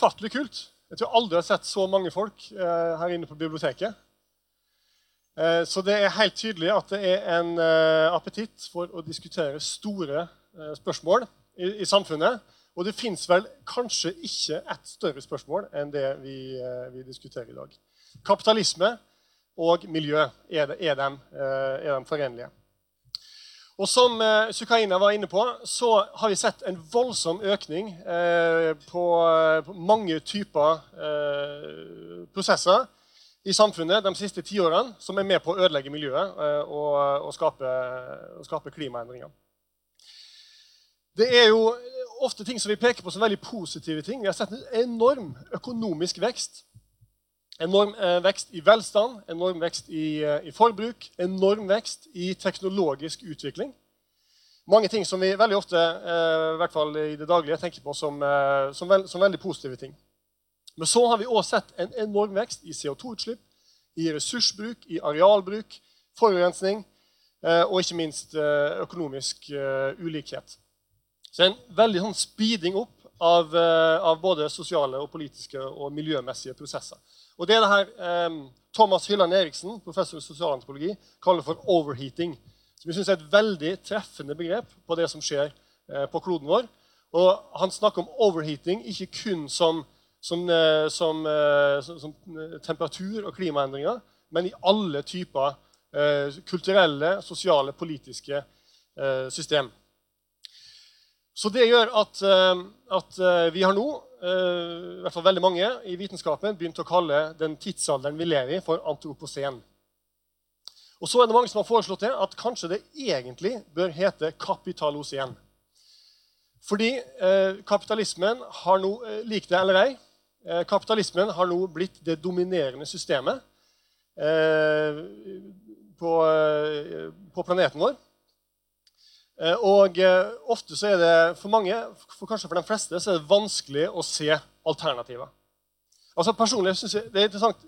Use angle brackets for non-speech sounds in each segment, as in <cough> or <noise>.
ufattelig kult. Jeg tror aldri jeg har sett så mange folk eh, her inne på biblioteket. Eh, så det er helt tydelig at det er en eh, appetitt for å diskutere store spørsmål i, i, samfunnet. Og det fins vel kanskje ikke ett større spørsmål enn det vi, vi, diskuterer i dag. Kapitalisme og miljø, er, det, er, de, er de forenlige? Og Som eh, Sukaina var inne på, så har vi sett en voldsom økning eh, på, eh, på, mange typer prosesser i samfunnet de siste tiårene som er med på å ødelegge miljøet og, og, skape, og, skape, klimaendringer. Det er jo ofte ting som vi peker på som veldig positive ting. Vi har sett en enorm økonomisk vekst Enorm eh, vekst i velstand, enorm vekst i, eh, i, forbruk, enorm vekst i teknologisk utvikling. Mange ting som vi veldig ofte eh, i hvert fall i det daglige, tenker på som, som, veld, som veldig positive ting. Men så har vi også sett en enorm vekst i CO2-utslipp, i ressursbruk, i arealbruk, forurensning og ikke minst økonomisk ulikhet. Så en veldig sånn speeding opp av, av både sosiale, og politiske og miljømessige prosesser. Og Det er det her um, Thomas Hylland Eriksen, professor i sosialantropologi, kaller for overheating. Som jeg synes er et veldig treffende begrep på det som skjer uh, på kloden vår. Og Han snakker om overheating ikke kun som, som, uh, som, uh, som temperatur- og klimaendringer, men i alle typer kulturelle, sosiale, politiske system. Så det gjør at, at vi har nå Eh, i hvert fall veldig mange i vitenskapen begynt å kalle den tidsalderen vi lever i, for antropocen. Og så er det mange som har foreslått det, at kanskje det egentlig bør hete kapitalocen. Fordi eh, kapitalismen har nå, eh, lik det eller ei, eh, kapitalismen har nå blitt det dominerende systemet eh, på, eh, på planeten vår. Eh, og eh, ofte så er det for mange, for kanskje for de fleste, så er det vanskelig å se alternativer. Altså Personlig synes jeg det er interessant.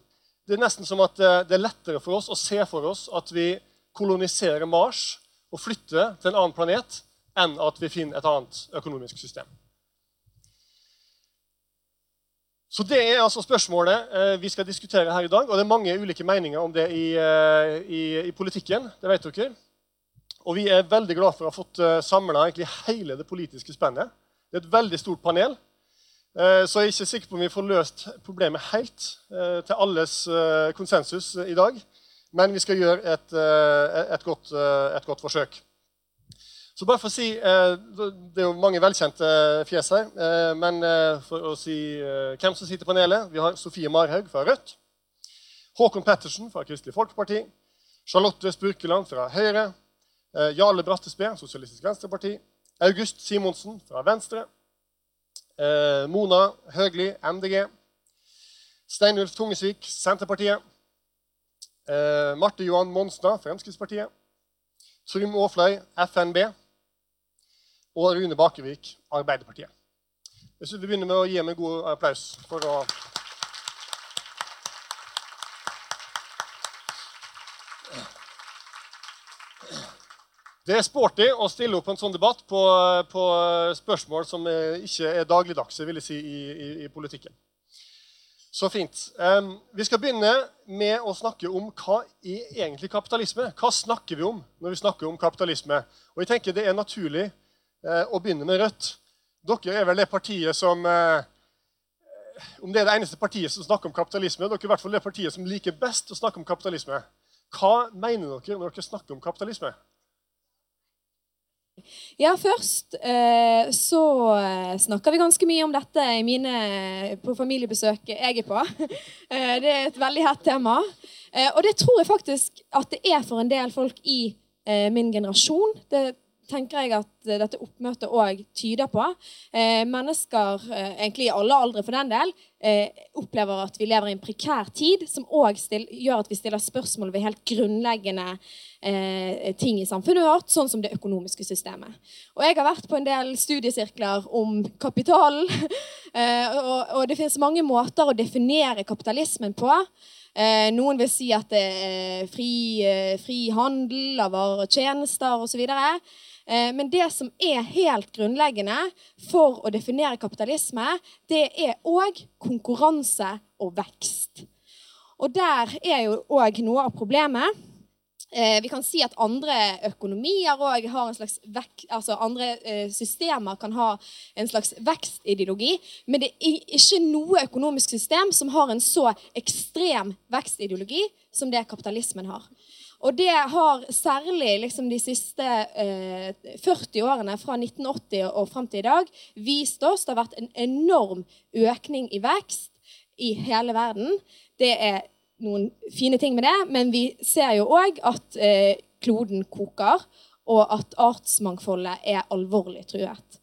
Det er nesten som at eh, det er lettere for oss å se for oss at vi koloniserer Mars og flytter til en annen planet, enn at vi finner et annet økonomisk system. Så Det er altså spørsmålet vi skal diskutere her i dag. Og det er mange ulike meninger om det i, i, i politikken. det vet dere. Og vi er veldig glad for å ha fått eh, samla hele det politiske spennet. Det er et veldig stort panel. Uh, så jeg er ikke sikker på om vi får løst problemet helt uh, til alles konsensus i dag. Men vi skal gjøre et, et, godt, et godt, forsøk. Så bare for å si, Det er jo mange velkjente fjes her. Men for å si hvem som sitter i panelet Vi har Sofie Marhaug fra Rødt. Håkon Pettersen fra Kristelig Folkeparti. Charlotte Spurkeland fra Høyre. Eh, Jarle Brattespe, Sosialistisk Venstreparti. August Simonsen fra Venstre. Eh, Mona Høgli, MDG. Steinulf Tungesvik, Senterpartiet. Eh, Marte Johan Monstad, Fremskrittspartiet. Trym Aafløy, FNB. Og Rune Bakevik, Arbeiderpartiet. Jeg synes Vi begynner med å gi dem en god applaus for å Det er sporty å stille opp en sånn debatt på, på spørsmål som ikke er dagligdagse vil jeg si, i, i, i politikken. Så fint. Um, vi skal begynne med å snakke om hva er egentlig kapitalisme. Hva snakker vi om når vi snakker om kapitalisme? Og jeg tenker Det er naturlig uh, å begynne med Rødt. Dere er vel det partiet som uh, Om det er det eneste partiet som snakker om kapitalisme, dere er i hvert fall det partiet som liker best å snakke om kapitalisme. Hva mener dere når dere snakker om kapitalisme? Ja, først eh, så eh, snakker vi ganske mye om dette mine, på familiebesøk jeg er på. <laughs> Eh, det er et veldig hett tema. Og det tror jeg faktisk at det er for en del folk i min generasjon. Det tenker jeg at dette oppmøtet òg tyder på. Eh, mennesker, eh, egentlig i alle aldre for den del, eh, opplever at vi lever i en prekær tid, som òg gjør at vi stiller spørsmål ved helt grunnleggende eh, ting i samfunnet vårt, sånn som det økonomiske systemet. Og jeg har vært på en del studiesirkler om kapitalen, <laughs> eh, og, og det finnes mange måter å definere kapitalismen på. Eh, noen vil si at det er fri, fri handel av varer og tjenester osv. Eh, men det som er helt grunnleggende for å definere kapitalisme, det er òg konkurranse og vekst. Og der er jo òg noe av problemet. Eh, vi kan si at andre økonomier vek, altså andre eh, systemer kan ha en slags vekstideologi. Men det er ikke noe økonomisk system som har en så ekstrem vekstideologi som det kapitalismen har. Og det har særlig liksom, de siste eh, 40 årene, fra 1980 og fram til i dag, vist oss det har vært en enorm økning i vekst i hele verden. Det er noen fine ting med det, men vi ser jo òg at eh, kloden koker, og at artsmangfoldet er alvorlig truet.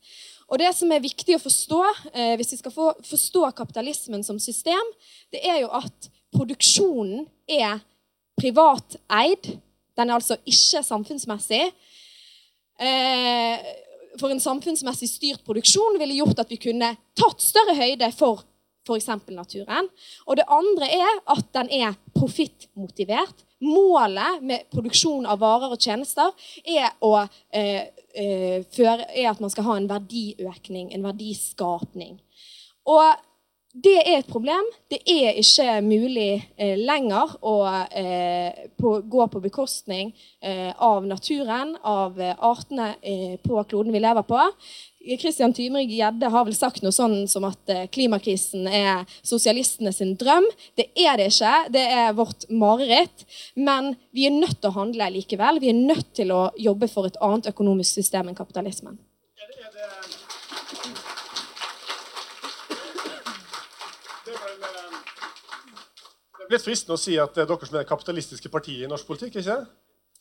Og det som er viktig å forstå, eh, hvis vi skal få, forstå kapitalismen som system, det er jo at produksjonen er privateid. Den er altså ikke samfunnsmessig. Eh, for en samfunnsmessig styrt produksjon ville gjort at vi kunne tatt større høyde for f.eks. naturen. Og det andre er at den er profittmotivert. Målet med produksjon av varer og tjenester er, å, eh, eh, føre, er at man skal ha en verdiøkning, en verdiskapning. Og det er et problem. Det er ikke mulig eh, lenger å eh, på, gå på bekostning eh, av naturen, av eh, artene eh, på kloden vi lever på. Kristian Tymring Gjedde har vel sagt noe sånn som at eh, klimakrisen er sosialistene sin drøm. Det er det ikke. Det er vårt mareritt. Men vi er nødt til å handle likevel. Vi er nødt til å jobbe for et annet økonomisk system enn kapitalismen. Litt fristende å si at det er dere som er det kapitalistiske partiet i norsk politikk. ikke det?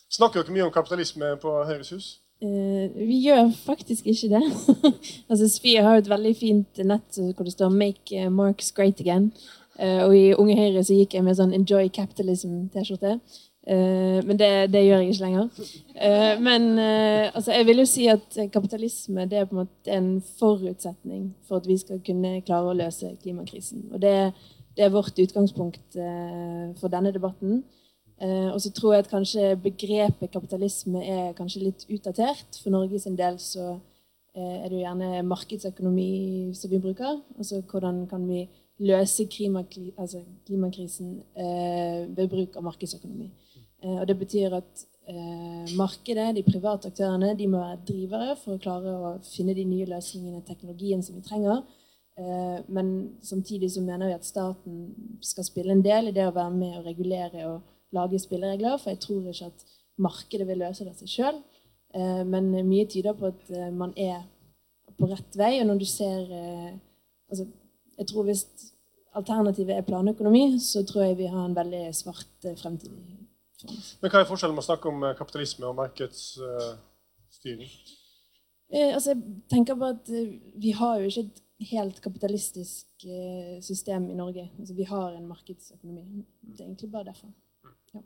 Snakker dere mye om kapitalisme på Høyres hus? Uh, vi gjør faktisk ikke det. <laughs> altså Sofie har et veldig fint nett hvor det står 'Make eh, Marks Great Again'. Uh, og i Unge Høyre så gikk jeg med sånn 'Enjoy Capitalism'-T-skjorte. Uh, men det, det, gjør jeg ikke lenger. men altså, jeg vil jo si at kapitalisme det er på en måte en forutsetning for at vi skal kunne klare å løse klimakrisen. Og det er det er vårt utgangspunkt eh, for denne debatten. Eh, og så tror jeg at kanskje begrepet kapitalisme er kanskje litt utdatert. For Norge sin del så eh, er det jo gjerne markedsøkonomi som vi bruker. Altså hvordan kan vi løse altså klimakrisen ved bruk av markedsøkonomi. og det betyr at markedet, de private aktørene, de må være drivere for å klare å finne de nye løsningene, teknologien som vi trenger men samtidig så mener vi at staten skal spille en del i det å være med og regulere og lage spilleregler. For jeg tror ikke at markedet vil løse det seg sjøl. Eh, men mye tyder på at eh, man er på rett vei. Og når du ser altså, Jeg tror hvis alternativet er planøkonomi, så tror jeg vi har en veldig svart fremtid. Men Hva er forskjellen med å snakke om kapitalisme og markedsstyring? altså, jeg tenker på at vi har jo ikke et helt kapitalistisk eh, system i Norge. Altså, vi har en markedsøkonomi. Det er egentlig bare derfor. Ja.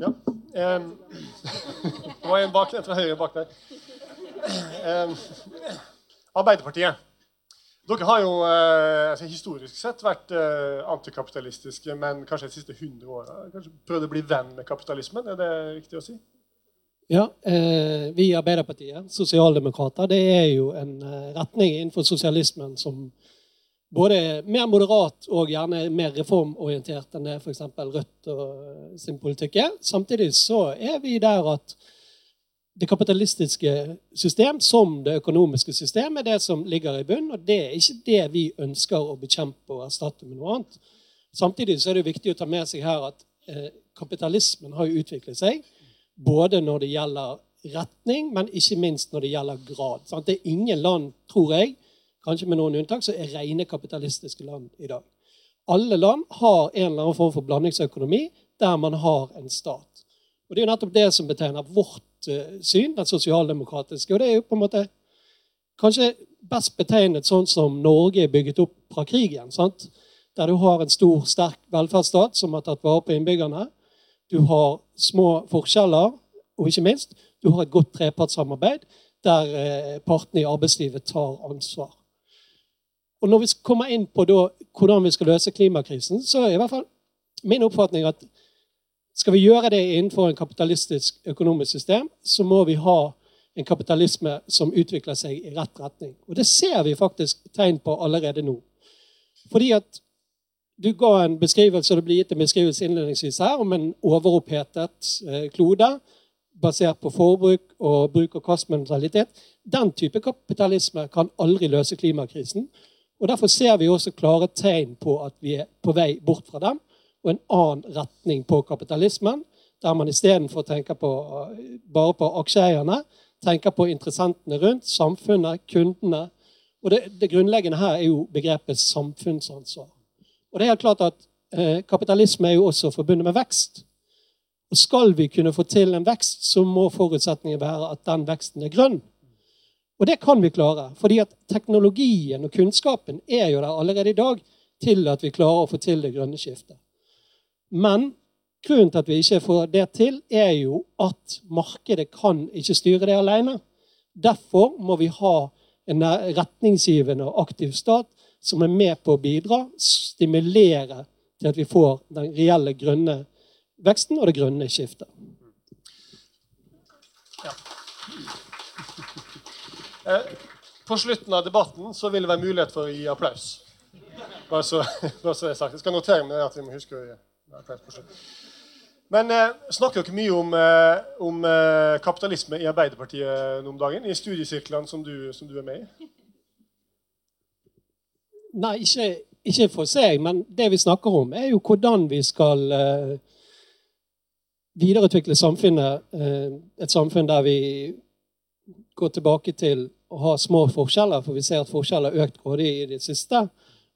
ja. Um, det var en bak, fra høyre bak der. Um, Arbeiderpartiet. Dere har jo uh, altså, historisk sett vært uh, antikapitalistiske, men kanskje de siste 100 åra prøvd å bli venn med kapitalismen? Er det riktig å si? Ja, eh, Vi i Arbeiderpartiet, sosialdemokrater, det er jo en eh, retning innenfor sosialismen som både er mer moderat og gjerne mer reformorientert enn det f.eks. Rødt og eh, sin politikk er. Samtidig så er vi der at det kapitalistiske system som det økonomiske system er det som ligger i bunn, og det er ikke det vi ønsker å bekjempe og erstatte med noe annet. Samtidig så er det viktig å ta med seg her at eh, kapitalismen har utviklet seg. Både når det gjelder retning, men ikke minst når det gjelder grad. Det er ingen land, tror jeg, kanskje med noen unntak, som er rene kapitalistiske land i dag. Alle land har en eller annen form for blandingsøkonomi der man har en stat. Og Det er jo nettopp det som betegner vårt uh, syn, den sosialdemokratiske. Og det er jo på en måte kanskje best betegnet sånn som Norge er bygget opp fra krigen. Sant? Der du har en stor, sterk velferdsstat som har tatt vare på innbyggerne du har små forskjeller, og ikke minst, du har et godt trepartssamarbeid der eh, partene i arbeidslivet tar ansvar. Og Når vi kommer inn på da, hvordan vi skal løse klimakrisen, så er i hvert fall min oppfatning at Skal vi gjøre det innenfor en kapitalistisk økonomisk system, så må vi ha en kapitalisme som utvikler seg i rett retning. Og det ser vi faktisk tegn på allerede nå. Fordi at du ga en beskrivelse, det ble gitt en beskrivelse innledningsvis her om en overopphetet eh, klode basert på forbruk og bruk- og kastmentalitet. Den type kapitalisme kan aldri løse klimakrisen. Og Derfor ser vi også klare tegn på at vi er på vei bort fra dem og en annen retning på kapitalismen, der man istedenfor tenker på, bare på aksjeeierne, tenker på interessentene rundt, samfunnet, kundene. Og det, det, grunnleggende her er jo begrepet samfunnsansvar. Og det er helt klart at eh, Kapitalisme er jo også forbundet med vekst. Og Skal vi kunne få til en vekst, så må forutsetningen være at den veksten er grønn. Og det kan vi klare, fordi at teknologien og kunnskapen er jo der allerede i dag til at vi klarer å få til det grønne skiftet. Men grunnen til at vi ikke får det til, er jo at markedet kan ikke styre det alene. Derfor må vi ha en retningsgivende og aktiv stat som er med på å bidra, stimulere til at vi får den reelle grønne veksten og det grønne skiftet. Ja. Eh, på slutten av debatten så vil det være mulighet for å gi applaus. Bare så, <laughs> bare så det er sagt. Jeg skal notere meg at vi må huske å gi applaus på slutten. Men eh, snakker dere mye om, eh, om eh, kapitalisme i Arbeiderpartiet om dagen? I studiesirklene som som du er med i? Nei, ikke, ikke, for seg. Men det vi snakker om, er jo hvordan vi skal eh, videreutvikle samfunnet. Eh, et samfunn der vi går tilbake til å ha små forskjeller, for vi ser at forskjeller har økt grådig i det siste.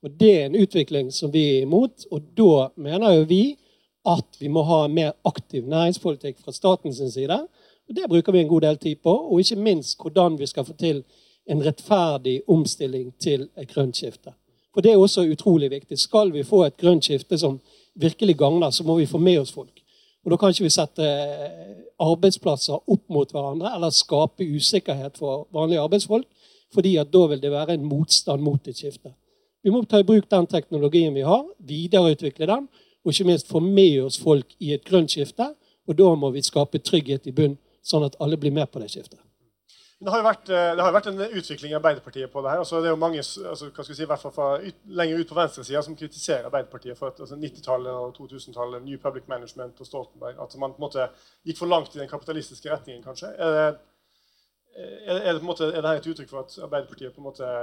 Og Det er en utvikling som vi er imot. Og da mener jo vi at vi må ha en mer aktiv næringspolitikk fra statens side. Og Det bruker vi en god del tid på. Og ikke minst hvordan vi skal få til en rettferdig omstilling til et grønt skifte. For det er også utrolig viktig. Skal vi få et grønt skifte som virkelig gagner, så må vi få med oss folk. Og Da kan ikke vi sette arbeidsplasser opp mot hverandre eller skape usikkerhet for vanlige arbeidsfolk, fordi at da vil det være en motstand mot et skifte. Vi må ta i bruk den teknologien vi har, videreutvikle den, og ikke minst få med oss folk i et grønt skifte. Og da må vi skape trygghet i bunn, sånn at alle blir med på det skiftet. Det har jo vært, eh, det har vært en utvikling i Arbeiderpartiet på det her. Altså, det er jo mange altså, hva skal si, i hvert fall fra ut, lenger ut på venstresida som kritiserer Arbeiderpartiet for at altså, 90-tallet og 2000-tallet, New Public Management og Stoltenberg At man på en måte gikk for langt i den kapitalistiske retningen, kanskje. Er det, er, er det, på en måte, er det her et uttrykk for at Arbeiderpartiet på en måte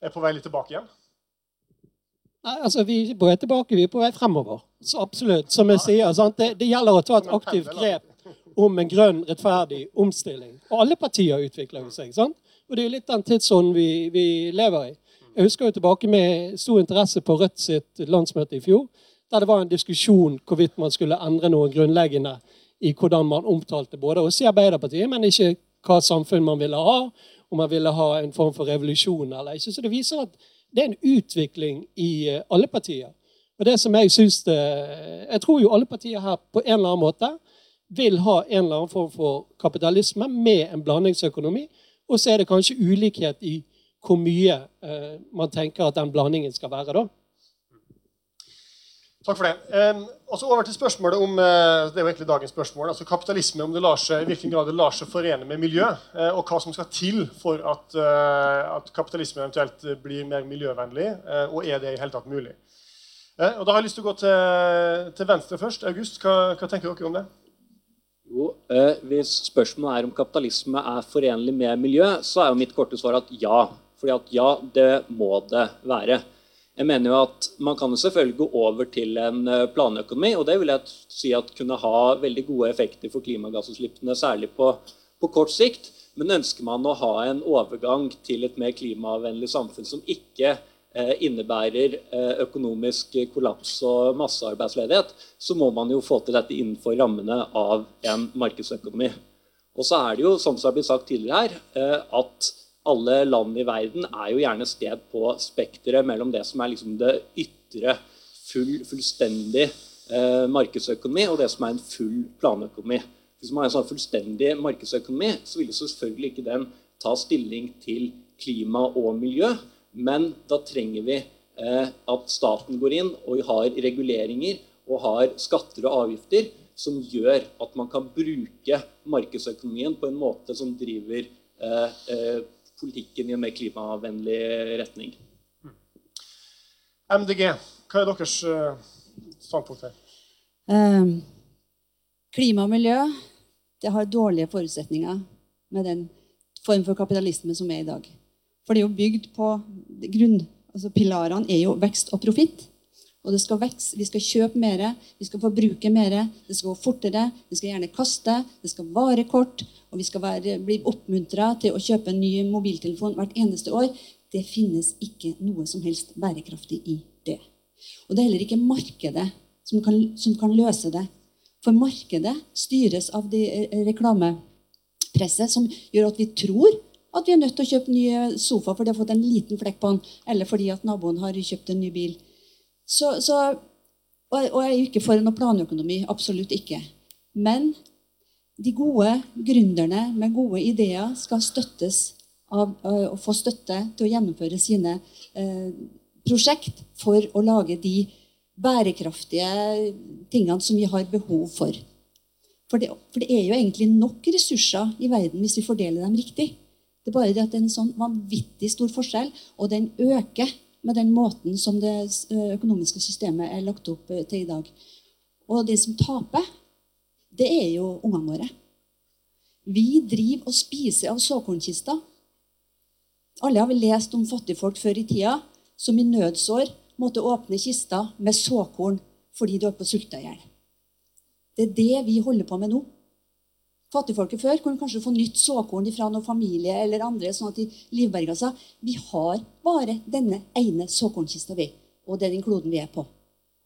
er på vei litt tilbake igjen? Nei, altså Vi er ikke på vei tilbake, vi er på vei fremover. Så absolutt. Som jeg sier, det, det, gjelder å ta et aktivt grep om en grønn, rettferdig omstilling. Og alle partier utvikler jo seg. sant? Og det er litt den tidsånden vi, vi, lever i. Jeg husker jo tilbake med stor interesse på Rødt sitt landsmøte i fjor, der det var en diskusjon hvorvidt man skulle endre noe grunnleggende i hvordan man omtalte både oss i Arbeiderpartiet, men ikke hva samfunn man ville ha, om man ville ha en form for revolusjon eller ikke. Så det viser at det er en utvikling i eh, alle partier. Og det som Jeg syns det, jeg tror jo alle partier her på en eller annen måte vil ha en eller annen form for kapitalisme med en blandingsøkonomi. Og så er det kanskje ulikhet i hvor mye eh, man tenker at den blandingen skal være. da. Takk for det. Eh, og så Over til spørsmålet om eh, det er jo egentlig dagens spørsmål, altså kapitalisme, om det lar seg, i hvilken grad det lar seg forene med miljø, uh, og hva som skal til for at, uh, at kapitalisme eventuelt blir mer miljøvennlig, og er det i hele tatt mulig. og Da har jeg lyst til å gå til, til Venstre først. August, hva, hva, tenker dere om det? Jo, Hvis spørsmålet er om kapitalisme er forenlig med miljø, så er jo mitt korte svar at ja. Fordi at ja, det må det være. Jeg mener jo at Man kan jo selvfølgelig gå over til en eh, planøkonomi, og det vil jeg si at kunne ha veldig gode effekter for klimagassutslippene, særlig på, på kort sikt. Men ønsker man å ha en overgang til et mer klimavennlig samfunn som ikke eh, innebærer eh, økonomisk kollaps og massearbeidsledighet, så må man jo få til dette innenfor rammene av en markedsøkonomi. Og så er det jo, som det har blitt sagt tidligere her, eh, at alle land i verden er jo gjerne sted på spekteret mellom det som er liksom det ytre, full, fullstendig eh, markedsøkonomi, og det som er en full planøkonomi. Hvis man har en sånn fullstendig markedsøkonomi, så vil selvfølgelig ikke den ta stilling til klima og miljø, men da trenger vi eh, at staten går inn og har reguleringer og har skatter og avgifter som gjør at man kan bruke markedsøkonomien på en måte som driver eh, eh, politikken i en mer klimavennlig retning. MDG, hva er deres standpunkt her? Um, klima og miljø det har dårlige forutsetninger med den form for kapitalisme som er i dag. For det er jo bygd på grunn... Altså Pilarene er jo vekst og profitt. Og det skal vekse, Vi skal kjøpe mer, vi skal forbruke mer, det skal gå fortere, vi skal gjerne kaste, det skal vare kort, og vi skal være, bli oppmuntra til å kjøpe en ny mobiltelefon hvert eneste år. Det finnes ikke noe som helst bærekraftig i det. Og det er heller ikke markedet som kan, som kan løse det. For markedet styres av det reklamepresset som gjør at vi tror at vi er nødt til å kjøpe ny sofa fordi jeg har fått en liten flekk på den, eller fordi at naboen har kjøpt en ny bil. Så, så, og, og jeg er ikke for noe planøkonomi. Absolutt ikke. Men de gode gründerne med gode ideer skal støttes av, og få støtte til å gjennomføre sine eh, prosjekt for å lage de bærekraftige tingene som vi har behov for. For det, for det, er jo egentlig nok ressurser i verden hvis vi fordeler dem riktig. Det er bare det at det er en sånn vanvittig stor forskjell, og den øker med den måten som det økonomiske systemet er lagt opp eh, til i dag. Og de som taper, det er jo ungene våre. Vi driver og spiser av såkornkister. Alle har vel lest om fattigfolk før i tida som i nødsår måtte åpne kista med såkorn fordi de holdt på å sulte i hjel. Det er det vi holder på med nå. Fattigfolket før kunne kanskje få nytt såkorn fra noen familie eller andre. sånn at de livberga seg. Vi har bare denne ene såkornkista, vi. Og det er den kloden vi er på.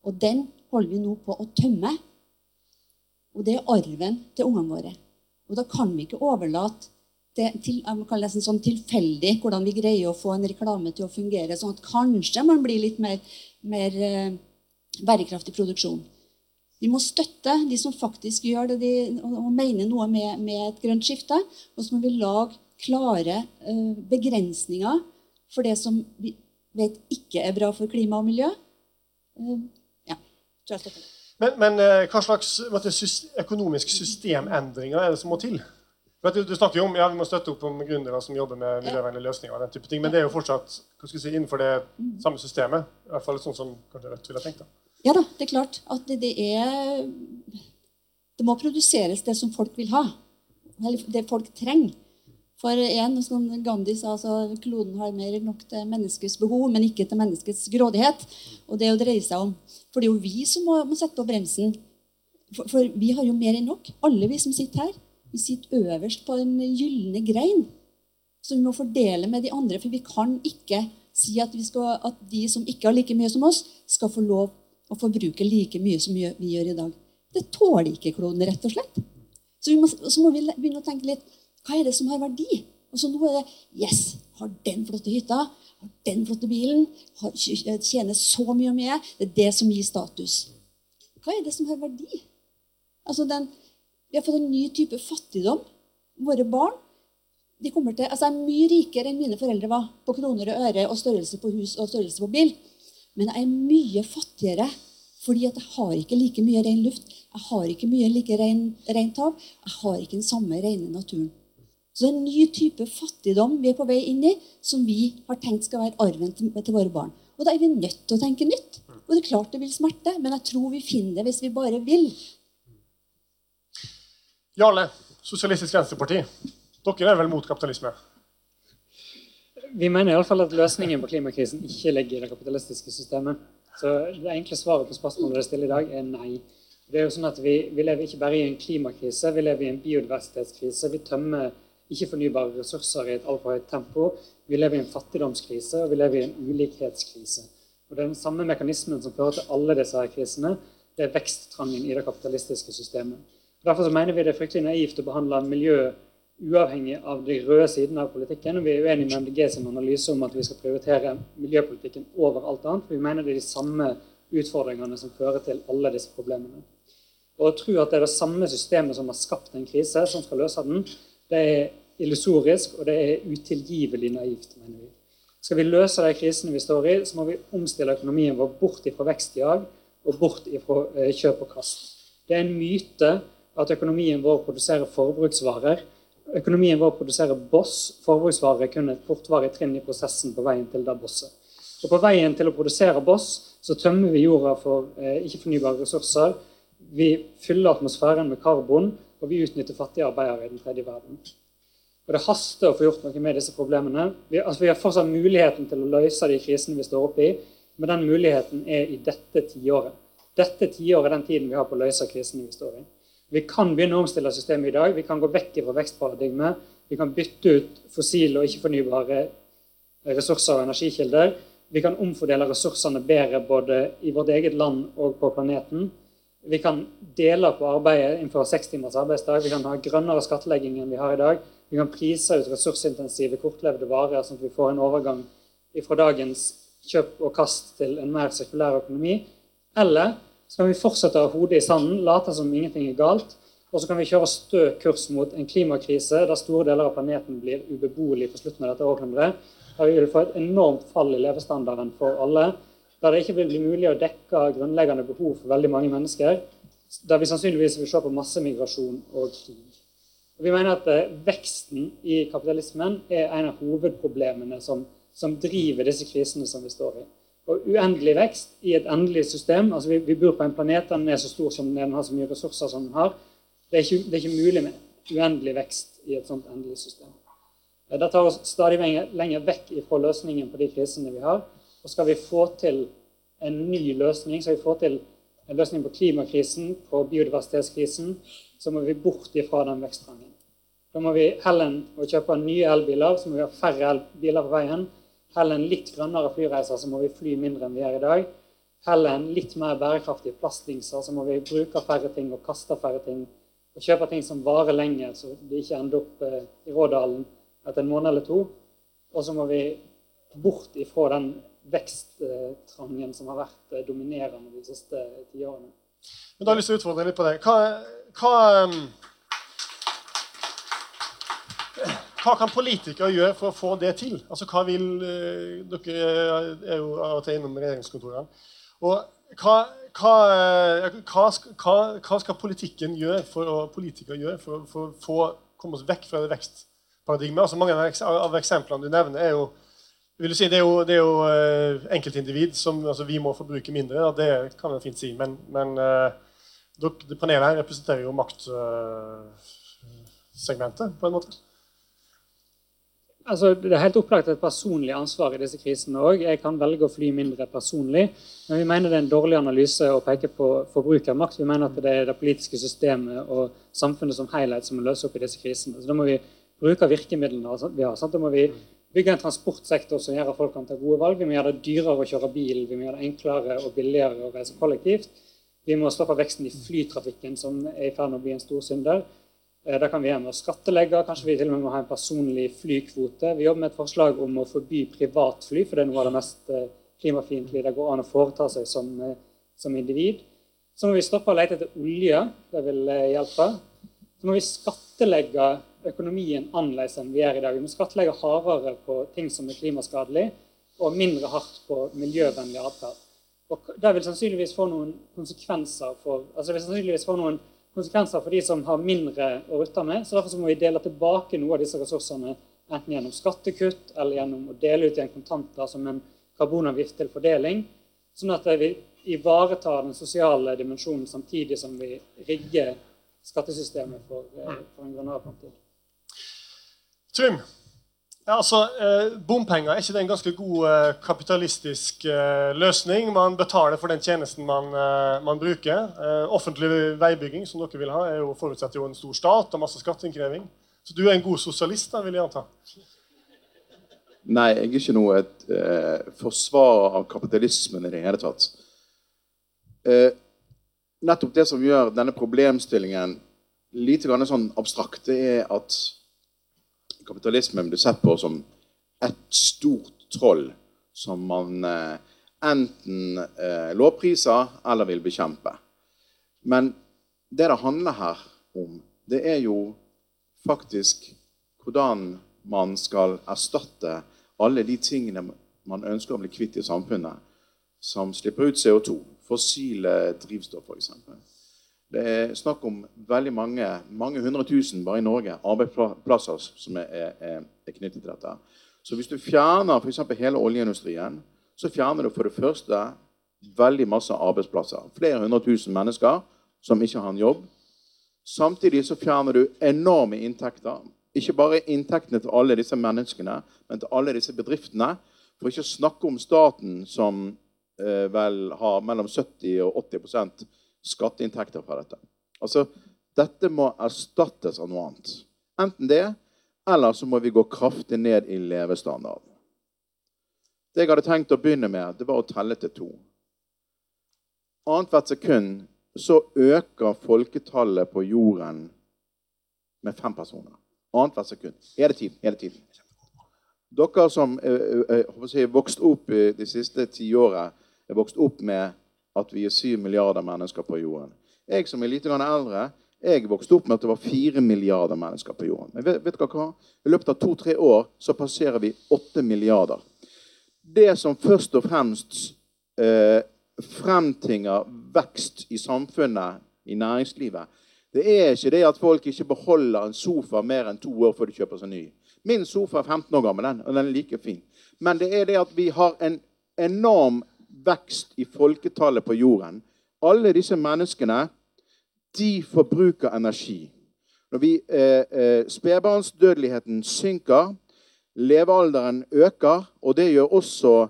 Og den holder vi nå på å tømme. Og det er arven til ungene våre. Og da kan vi ikke overlate det til, sånn tilfeldig hvordan vi greier å få en reklame til å fungere, sånn at kanskje man blir litt mer, mer eh, bærekraftig produksjon. Vi må støtte de som faktisk gjør det de, og mener noe med, med, et grønt skifte. Og så må vi lage klare uh, begrensninger for det som vi vet ikke er bra for klima og miljø. Uh, ja, tror jeg støtter det. Men, men uh, hva slags måtte, økonomiske systemendringer er det som må til? Du, du, snakker jo om ja, vi må støtte opp om gründere som jobber med miljøvennlige løsninger. og den type ting, Men det er jo fortsatt si, innenfor det samme systemet. I hvert fall sånn som kanskje Rødt ville tenkt. da. Ja da, det er klart at det, det, er Det må produseres det som folk vil ha. Eller det folk trenger. For en, som Gandhi sa, altså, kloden har mer nok til menneskets behov, men ikke til menneskets grådighet. Og det å dreie seg om. For det er jo vi som må, må sette på bremsen. For, for, vi har jo mer enn nok. Alle vi som sitter her. Vi sitter øverst på en gylne grein. Så vi må fordele med de andre. For vi kan ikke si at, skal, at de som ikke har like mye som oss, skal få lov og forbruker like mye som vi gjør i dag. Det tåler ikke kloden, rett og slett. Så, må, så må vi begynne å tenke litt hva er det som har verdi? Og så nå er det Yes, har den flotte hytta, har den flotte bilen, har, tjener så mye og mye. Det er det som gir status. Hva er det som har verdi? Altså den, vi har fått en ny type fattigdom. Våre barn de til, altså er mye rikere enn mine foreldre var på kroner og øre og størrelse på hus og størrelse på bil. Men jeg er mye fattigere fordi jeg har ikke like mye ren luft. Jeg har ikke mye like rent hav. Jeg har ikke den samme rene naturen. Så det er en ny type fattigdom vi er på vei inn i, som vi har tenkt skal være arven til, til våre barn. Og da er vi nødt til å tenke nytt. Og det er klart det vil smerte, men jeg tror vi finner det hvis vi bare vil. Jarle, Sosialistisk Venstreparti. Dere er vel mot kapitalisme? Vi mener iallfall at løsningen på klimakrisen ikke ligger i det kapitalistiske systemet. Så det enkle svaret på spørsmålet dere stiller i dag, er nei. Det er jo sånn at vi, vi, lever ikke bare i en klimakrise, vi lever i en biodiversitetskrise. Vi tømmer ikke fornybare ressurser i et altfor høyt tempo. Vi lever i en fattigdomskrise, og vi lever i en ulikhetskrise. Og den samme mekanismen som fører til alle disse her krisene. Det er veksttrangen i det kapitalistiske systemet. Derfor så mener vi det er fryktelig naivt å behandle miljø uavhengig av de røde sidene av politikken. Og vi er uenige med MDG sin analyse om at vi skal prioritere miljøpolitikken over alt annet. For vi mener det er de samme utfordringene som fører til alle disse problemene. Og å tro at det er det samme systemet som har skapt en krise, som skal løse den, det er illusorisk, og det er utilgivelig naivt, mener vi. Skal vi løse de krisene vi står i, så må vi omstille økonomien vår bort ifra vekstjag og bort fra eh, kjøp og kast. Det er en myte at økonomien vår produserer forbruksvarer. Økonomien vår produserer boss. Forbruksvarer er kun et kortvarig trinn i prosessen på veien til det bosset. Og På veien til å produsere boss så tømmer vi jorda for eh, ikke-fornybare ressurser. Vi fyller atmosfæren med karbon, og vi utnytter fattige arbeidere i den tredje verden. Og Det haster å få gjort noe med disse problemene. Vi, altså, vi har fortsatt muligheten til å løse de krisene vi står oppe i, men den muligheten er i dette tiåret. Dette tiåret er den tiden vi har på å løse krisene vi står i. Vi kan begynne å omstille systemet i dag. Vi kan gå vekk fra vekstparadigmet. Vi kan bytte ut fossile og ikke-fornybare ressurser og energikilder. Vi kan omfordele ressursene bedre både i vårt eget land og på planeten. Vi kan dele på arbeidet innenfor seks timers arbeidsdag. Vi kan ha grønnere skattlegging enn vi har i dag. Vi kan prise ut ressursintensive, kortlevde varer, sånn at vi får en overgang fra dagens kjøp og kast til en mer sirkulær økonomi. Eller så kan vi fortsette å ha hodet i sanden, late som ingenting er galt. Og så kan vi kjøre stø kurs mot en klimakrise der store deler av planeten blir ubeboelig på slutten av dette århundret. Der vi vil få et enormt fall i levestandarden for alle. Der det ikke vil bli mulig å dekke grunnleggende behov for veldig mange mennesker. Der vi sannsynligvis vil se på massemigrasjon og krig. Vi mener at eh, Veksten i kapitalismen er en av hovedproblemene som, som driver disse krisene som vi står i. Og uendelig vekst i et endelig system altså vi, vi bor på en planet den er så stor som den har så mye ressurser som den har. Det er, ikke, det er ikke mulig med uendelig vekst i et sånt endelig system. Det tar oss stadig lenger vekk fra løsningen på de krisene vi har. Og skal vi få til en ny løsning, skal vi få til en løsning på klimakrisen, på biodiversitetskrisen, så må vi bort ifra den veksttrangen. Da må vi heller kjøpe nye elbiler, så må vi ha færre elbiler på veien. Heller en litt grønnere flyreiser, så må vi fly mindre enn vi gjør i dag. Heller en litt mer bærekraftig plastdingser, så må vi bruke færre ting og kaste færre ting. Og kjøpe ting som varer lenger, så de ikke ender opp eh, i Rådalen etter en måned eller to. Og så må vi bort ifra den veksttrangen som har vært eh, dominerende de siste tiårene. Men da har jeg lyst til å utfordre litt på det. Hva, hva um, hva kan politikere gjøre for å få det til? Altså, hva vil, eh, Dere er jo av og til innom regjeringskontorene. Og hva, hva, eh, hva, hva, skal politikken gjøre for å, politikere gjøre for, for å få komme oss vekk fra det vekstparadigmet? Altså, mange av eksemplene du nevner, er jo si, Det er jo, det er jo enkeltindivid som altså, vi må forbruke mindre. Da. Det kan man fint si. Men, men dere, panelet her representerer jo maktsegmentet, på en måte altså, Det er helt opplagt et personlig ansvar i disse krisene òg. Jeg kan velge å fly mindre personlig. Men vi mener det er en dårlig analyse å peke på forbrukermakt. Vi mener at det er det politiske systemet og samfunnet som helhet som må løse opp i disse krisene. Så Da må vi bruke virkemidlene vi har. Sant? Da må vi bygge en transportsektor som gjør at folk kan ta gode valg. Vi må gjøre det dyrere å kjøre bil. Vi må gjøre det enklere og billigere å reise kollektivt. Vi må stoppe veksten i flytrafikken, som er i ferd med å bli en stor synder. Eh, det kan vi gjøre med å skattlegge. Kanskje vi til og med må ha en personlig flykvote. Vi jobber med et forslag om å forby privatfly, for det er noe av det mest eh, klimafiendtlige det går an å foreta seg som, eh, som, individ. Så må vi stoppe å lete etter olje. Det vil hjelpe. Så må vi skattlegge økonomien annerledes enn vi gjør i dag. Vi må skattlegge hardere på ting som er klimaskadelig, og mindre hardt på miljøvennlig atferd. Det vil sannsynligvis få noen konsekvenser for altså det vil sannsynligvis få noen konsekvenser for de som har mindre å rutte med. så Derfor så må vi dele tilbake noe av disse ressursene enten gjennom skattekutt eller gjennom å dele ut igjen kontanter som en karbonavgift til fordeling. Sånn at vi ivaretar den sosiale dimensjonen samtidig som vi rigger skattesystemet for, eh, for en grønnere framtid. Trym, ja, altså, eh, Bompenger, er ikke det en ganske god eh, kapitalistisk eh, løsning? Man betaler for den tjenesten man, eh, man bruker. Eh, offentlig veibygging, som dere vil ha, er jo, forutsetter jo en stor stat og masse skatteinnkreving. Så du er en god sosialist, da, vil jeg anta? Nei, jeg er ikke noe et eh, forsvarer av kapitalismen i det hele tatt. nettopp det som gjør denne problemstillingen lite grann sånn abstrakt, det er at kapitalismen blir sett på som et stort troll som man eh, enten eh, lovpriser eller vil bekjempe. Men det det handler her om, det er jo faktisk hvordan man skal erstatte alle de tingene man ønsker å bli kvitt i samfunnet, som slipper ut CO2. fossile drivstoff, f.eks. Det er snakk om veldig mange, mange hundre tusen bare i Norge arbeidsplasser som er, er, er knyttet til dette. Så hvis du fjerner f.eks. hele oljeindustrien, så fjerner du for det første veldig masse arbeidsplasser. Flere hundre tusen mennesker som ikke har en jobb. Samtidig så fjerner du enorme inntekter. Ikke bare inntektene til alle disse menneskene, men til alle disse bedriftene. For ikke å snakke om staten, som eh, vel har mellom 70 og 80 skatteinntekter fra dette. Altså, Dette må erstattes av noe annet. Enten det, eller så må vi gå kraftig ned i levestandard. Det jeg hadde tenkt å begynne med, det var å telle til to. Annethvert sekund så øker folketallet på jorden med fem personer. Annethvert sekund. Hele tiden. hele tiden. Dere som har vokst opp de siste tiåret, er vokst opp med at vi er syv milliarder mennesker på jorden. Jeg som er litt eldre, jeg vokste opp med at det var fire milliarder mennesker på jorden. Men vet, vet dere hva? I løpet av to-tre år så passerer vi åtte milliarder. Det som først og fremst eh, fremtinger vekst i samfunnet, i næringslivet, det er ikke det at folk ikke beholder en sofa mer enn to år før de kjøper seg ny. Min sofa er 15 år gammel, den, og den er like fin. Men det er det at vi har en enorm vekst i folketallet på jorden. Alle disse menneskene de forbruker energi. Når vi, eh, eh, Spedbarnsdødeligheten synker, levealderen øker, og det gjør også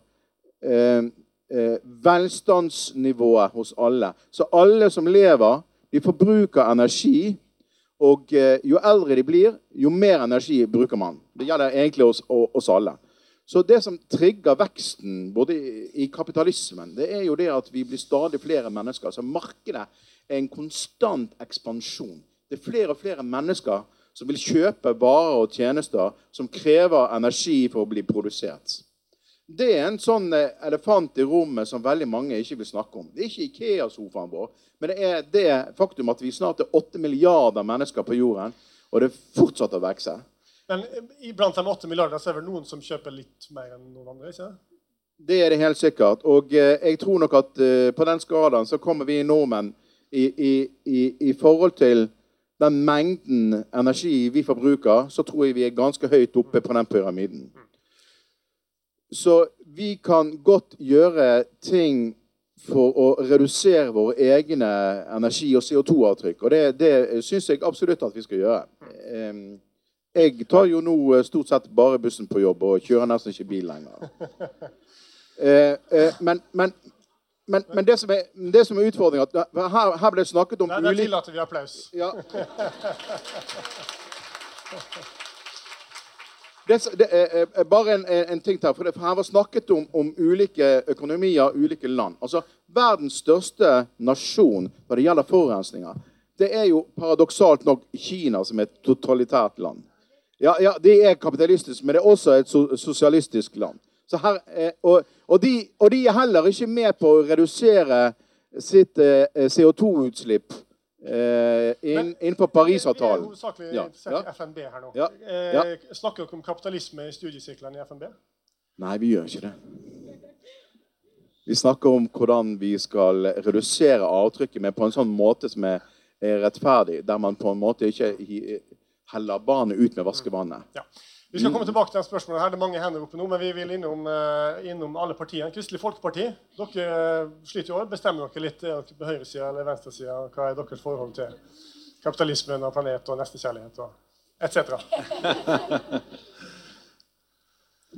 eh, eh, velstandsnivået hos alle. Så alle som lever, de forbruker energi. Og eh, jo eldre de blir, jo mer energi bruker man. Det gjelder egentlig oss, oss alle. Så det som trigger veksten både i kapitalismen, det er jo det at vi blir stadig flere mennesker. Så markedet er en konstant ekspansjon. Det er flere og flere mennesker som vil kjøpe varer og tjenester som krever energi for å bli produsert. Det er en sånn eh, elefant i rommet som veldig mange ikke vil snakke om. Det er ikke Ikea-sofaen vår, men det er det faktum at vi snart er 8 milliarder mennesker på jorden, og det fortsetter å vokse. Men blant de 8 milliarder så er det noen som kjøper litt mer enn noen andre? ikke Det er det helt sikkert. Og eh, jeg tror nok at eh, på den skalaen så kommer vi nordmenn i, i, i, i, forhold til den mengden energi vi forbruker, så tror jeg vi er ganske høyt oppe på den pyramiden. Så vi kan godt gjøre ting for å redusere våre egne energi- og CO2-avtrykk. Og det, det syns jeg absolutt at vi skal gjøre. Jeg tar jo nå eh, stort sett bare bussen på jobb og kjører nesten ikke bil lenger. <laughs> Eh, eh, men, men, men, men det, som er, det som er utfordringa her, her, ble det snakket om Nei, Der tillater vi applaus. Ja. Det, det er bare en, en, ting til. for, det, for Her var snakket om, om, ulike økonomier, ulike land. Altså, Verdens største nasjon når det gjelder forurensninger, det er jo paradoksalt nok Kina, som er et totalitært land. Ja, ja, det er kapitalistisk, men det er også et sosialistisk land. Her, eh, og, og, de, og, de, er heller ikke med på å redusere sitt eh, CO2-utslipp eh, inn, innenfor Parisavtalen. Vi er hovedsakelig ja, ja. FNB her nå. Ja, ja. Snakker dere om kapitalisme i studiesirklene i FNB? Nei, vi gjør ikke det. Vi snakker om hvordan vi skal redusere avtrykket men på en sånn måte som er rettferdig, der man på en måte ikke heller barnet ut med vaskevannet. Ja. Vi skal komme tilbake til det spørsmålet. her. Det er mange hender oppe nå, men vi vil innom, uh, innom alle partiene. Kristelig Folkeparti, dere sliter sliter jo Bestemmer dere litt er dere på høyresida eller venstresida? Hva er deres forhold til kapitalismen og planet og nestekjærlighet og etc.? <laughs>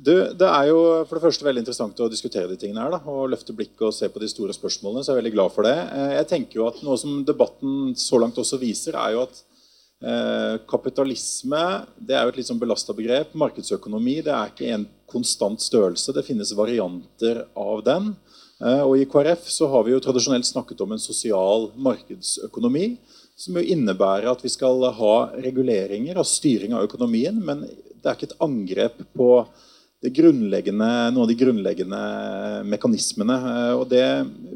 Du, det er jo for det første veldig interessant å diskutere de tingene her. Da, og Løfte blikket og se på de store spørsmålene. så jeg er veldig glad for det. Eh, jeg tenker jo at Noe som debatten så langt også viser, er jo at Eh, kapitalisme det er jo et litt sånn belasta begrep. Markedsøkonomi det er ikke en konstant størrelse. Det finnes varianter av den. Eh, og I KrF så har vi jo tradisjonelt snakket om en sosial markedsøkonomi. Som jo innebærer at vi skal ha reguleringer og styring av økonomien. Men det er ikke et angrep på noen av de grunnleggende mekanismene. Eh, og Det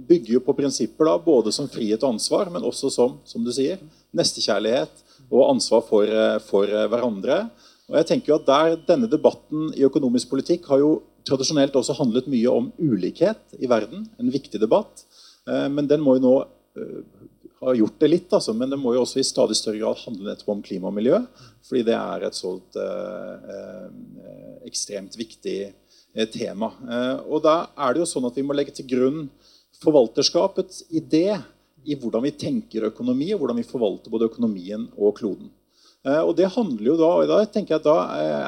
bygger jo på prinsipper da, både som frihet og ansvar, men også som, som du sier, nestekjærlighet og ansvar for, eh, for eh, hverandre. Og jeg tenker jo at der Denne debatten i økonomisk politikk har jo tradisjonelt også handlet mye om ulikhet i verden. En viktig debatt. Eh, men den må jo nå ha gjort det litt, altså, men den må jo også i stadig større grad handle nettopp om klima og miljø. Fordi det er et sånt ekstremt viktig tema. Og da er det jo sånn at vi må legge til grunn forvalterskapets idé i hvordan vi tenker økonomi, og hvordan vi forvalter både økonomien og kloden. Eh, og det handler jo Da og da tenker jeg at da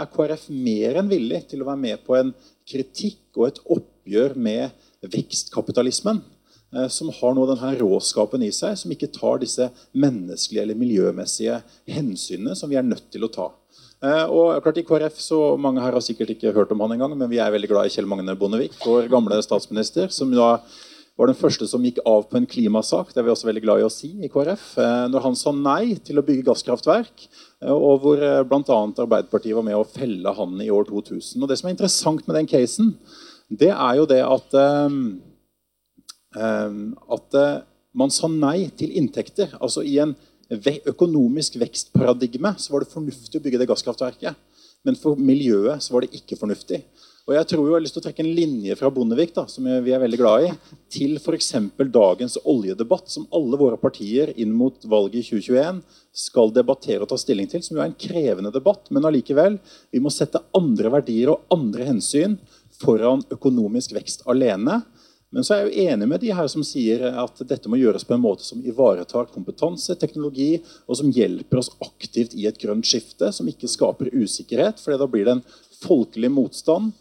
er KrF mer enn villig til å være med på en kritikk og et oppgjør med vekstkapitalismen. Eh, som har nå denne råskapen i seg, som ikke tar disse menneskelige eller miljømessige hensynene som vi er nødt til å ta. Eh, og klart I KrF så mange her har sikkert ikke hørt om han engang, men vi er veldig glad i Kjell Magne Bondevik, vår gamle statsminister, som da var den første som gikk av på en klimasak. Det er vi også veldig glad i å si i KrF. Eh, når han sa nei til å bygge gasskraftverk, og hvor bl.a. Arbeiderpartiet var med å felle han i år 2000. Og Det som er interessant med den casen, det er jo det at at eh, man sa nei til inntekter. Altså I en økonomisk vekstparadigme så var det fornuftig å bygge det gasskraftverket. Men for miljøet så var det ikke fornuftig. Og Jeg tror jeg har lyst til å trekke en linje fra Bondevik da, som vi er veldig glad i, til f.eks. dagens oljedebatt, som alle våre partier inn mot valget i 2021 skal debattere og ta stilling til. Som jo er en krevende debatt, men allikevel. Vi må sette andre verdier og andre hensyn foran økonomisk vekst alene. Men så er jeg jo enig med de her som sier at dette må gjøres på en måte som ivaretar kompetanse, teknologi, og som hjelper oss aktivt i et grønt skifte, som ikke skaper usikkerhet. For da blir det en folkelig motstand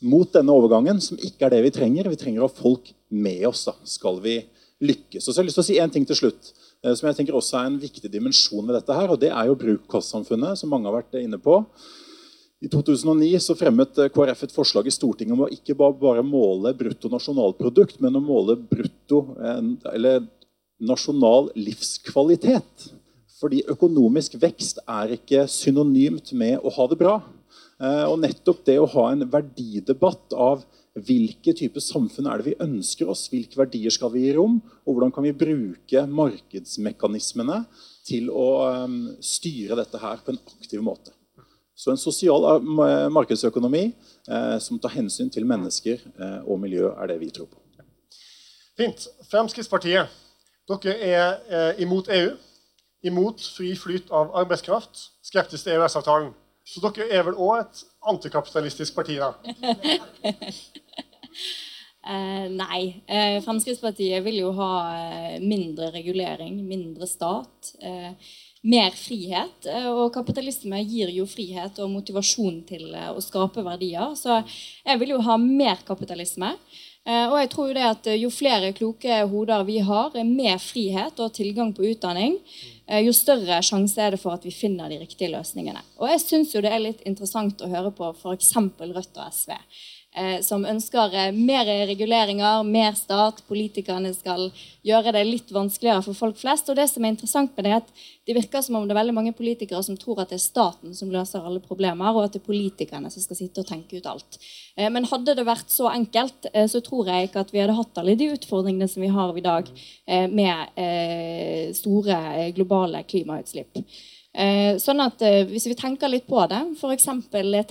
mot denne overgangen, som ikke er det vi trenger. Vi trenger å ha folk med oss, da, skal vi lykkes. Og så har jeg lyst til å si en ting til slutt, eh, som jeg tenker også er en viktig dimensjon ved dette. her, og Det er jo bruk-kost-samfunnet, som mange har vært inne på. I 2009 så fremmet eh, KrF et forslag i Stortinget om å ikke bare måle brutto nasjonalprodukt, men å måle brutto, eh, eller nasjonal livskvalitet. Fordi økonomisk vekst er ikke synonymt med å ha det bra. Eh, og nettopp det å ha en verdidebatt av hvilke typer samfunn er det vi ønsker oss, hvilke verdier skal vi gi rom, og hvordan kan vi bruke markedsmekanismene til å styre dette her på en aktiv måte. Så en sosial eh, markedsøkonomi eh, som tar hensyn til mennesker eh, og miljø, er det vi tror på. Fint. Fremskrittspartiet, dere er eh, imot EU. Imot fri flyt av arbeidskraft. Skeptisk til EØS-avtalen. Så dere er vel òg et antikapitalistisk parti, da? <laughs> eh, nei. Eh, Fremskrittspartiet vil jo ha mindre regulering, mindre stat. Eh, mer frihet. Eh, og kapitalisme gir jo frihet og motivasjon til eh, å skape verdier. Så jeg vil jo ha mer kapitalisme. Eh, og jeg tror jo det at jo flere kloke hoder vi har, med frihet og tilgang på utdanning, jo større sjanse er det for at vi finner de riktige løsningene. Og jeg syns jo det er litt interessant å høre på f.eks. Rødt og SV. Eh, som ønsker eh, mer reguleringer, mer stat. Politikerne skal gjøre det litt vanskeligere for folk flest. Og det som er interessant med det, er at det virker som om det er veldig mange politikere som tror at det er staten som løser alle problemer, og at det er politikerne som skal sitte og tenke ut alt. Eh, men hadde det vært så enkelt, så tror jeg ikke at vi hadde hatt alle de utfordringene som vi har i dag med store globale klimautslipp. Eh, sånn at eh, Hvis vi tenker litt på det, f.eks.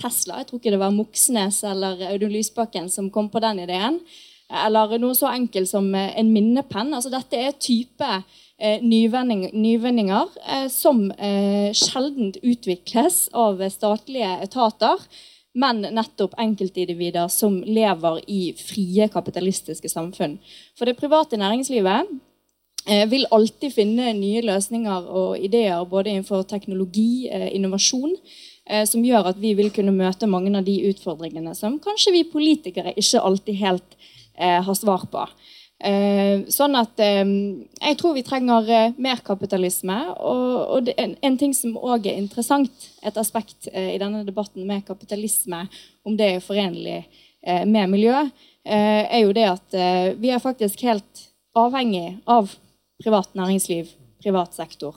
Tesla. Jeg tror ikke det var Moxnes eller Audun Lysbakken som kom på den ideen. Eller noe så enkelt som eh, en minnepenn. Altså, dette er type nyvinninger som sjelden utvikles av statlige etater. Men nettopp enkeltindivider som lever i frie kapitalistiske samfunn. For det private næringslivet vil alltid finne nye løsninger og ideer både innenfor teknologi, eh, innovasjon, eh, som gjør at vi vil kunne møte mange av de utfordringene som kanskje vi politikere ikke alltid helt har svar på. Sånn at jeg tror vi trenger mer kapitalisme. Og en ting som òg er interessant, et aspekt i denne debatten med kapitalisme, om det er forenlig med miljø, er jo det at vi er faktisk helt avhengig av privat næringsliv, privat sektor.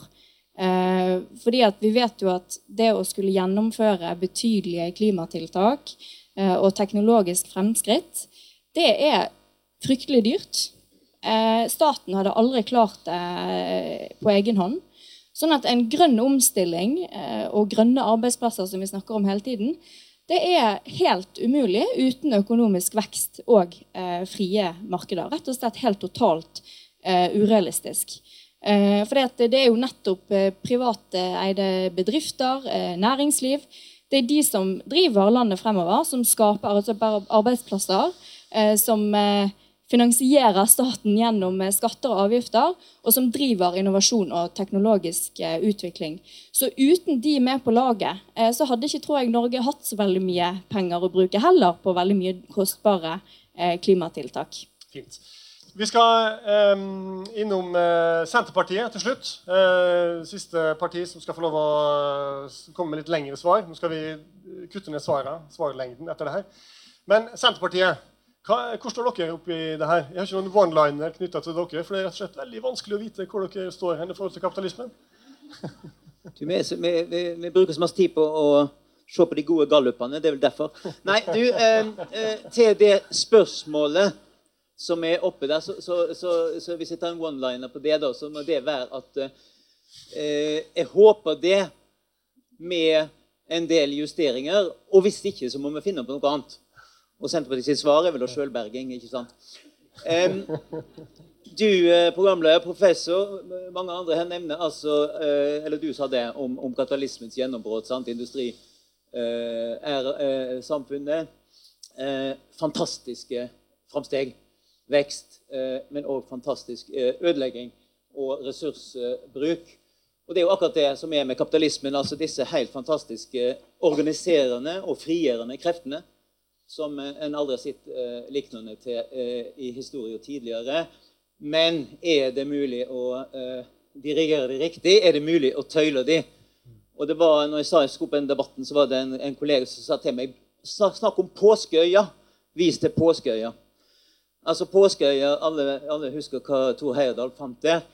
Eh, fordi at vi vet jo at det å skulle gjennomføre betydelige klimatiltak eh, og teknologisk fremskritt, det er fryktelig dyrt. Eh, staten hadde aldri klart det på egen hånd. Sånn at en grønn omstilling og grønne arbeidsplasser som vi snakker om hele tiden, Det er helt umulig uten økonomisk vekst og eh, frie markeder. Rett og slett helt totalt eh, urealistisk. Eh, for det, er jo nettopp private privateide bedrifter, eh, næringsliv. Det er de som driver landet fremover, som skaper altså arbeidsplasser. Eh, som finansierer staten gjennom eh, skatter og avgifter, og som driver innovasjon og teknologisk eh, utvikling. Så uten de med på laget, eh, så hadde ikke tror jeg, Norge hatt så veldig mye penger å bruke heller på veldig mye kostbare klimatiltak. Fint. Vi skal eh, innom eh, Senterpartiet til slutt. Eh, siste parti som skal få lov å komme med litt lengre svar. Nå skal vi kutte ned svaret, svarlengden etter det her. Men Senterpartiet hva, hvor står dere oppi det her? Jeg har ikke noen one-liner knytta til dere. For det er rett og slett veldig vanskelig å vite hvor dere står hen i forhold til kapitalismen. <laughs> vi, vi, vi, vi, bruker så masse tid på å se på de gode gallupene. Det er vel derfor. Nei, du, eh, eh, til det spørsmålet som er oppe der, så, så, så, så hvis jeg tar en one-liner på det, da, så må det være at eh, jeg håper det med en del justeringer. Og hvis ikke, så må vi finne på noe annet. Og Senterpartiet svar er vel sjølberging, ikke sant? Um, du, eh, programleder, professor, mange andre her nevner altså uh, Eller du sa det om, om katalismens gjennombrudd. Industri uh, er uh, samfunnet. fantastiske framsteg. Vekst, men òg fantastisk ødelegging og ressursbruk. Og Det er jo akkurat det som er med kapitalismen. altså Disse helt fantastiske organiserende og frigjørende kreftene som en aldri har sett lignende til i historien tidligere. Men er det mulig å dirigere de riktig? Er det mulig å tøyle de? Og det var, når jeg sa jeg skulle på den debatten, så var det en, en kollega som sa til meg Snakk om påskeøya. Vis til påskeøya. Altså Påskeøya, alle, alle husker hva Tor Heyerdahl fant der.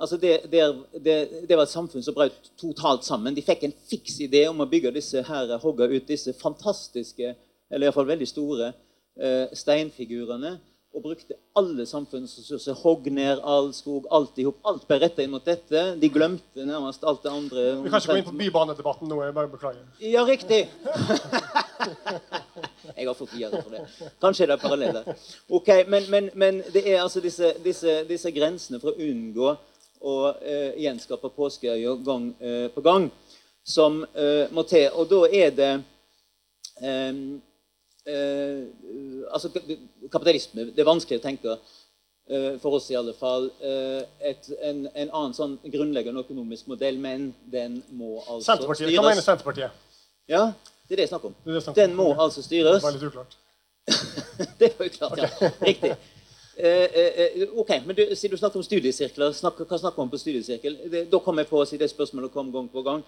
Altså det, det, det, det, var et samfunn som brøt totalt sammen. De fikk en fiks idé om å bygge disse her, hogge ut disse fantastiske eller iallfall veldig store, eh, steinfigurene. Og brukte alle samfunnsressurser. Hogg ned all skog, alt i hop. Alt ble retta inn mot dette. De glemte nærmest alt det andre. Vi kan ikke gå inn på bybanedebatten nå. jeg bare beklager. Ja, riktig. <laughs> jeg har fått videre for det. Kanskje det er paralleller. Ok, Men, men, men det er altså disse, disse, disse, grensene for å unngå å eh, gjenskape påskeøya gang eh, på gang som eh, må til. Og da er det eh, eh, altså Kapitalisme Det er vanskelig å tenke eh, for oss i alle fall, et, en, en, annen sånn grunnleggende økonomisk modell, men den må altså Senterpartiet. styres. Hva mener Senterpartiet? Ja, det er det jeg snakker om. Det det den må altså styres. Det var litt uklart. <laughs> det var uklart, ja. <laughs> Riktig. Eh, eh, eh, ok, men du, Siden du snakker om studiesirkler, snakk, hva snakker man om på studiesirkel? Det, da kom jeg på å si det spørsmålet kom gang på gang.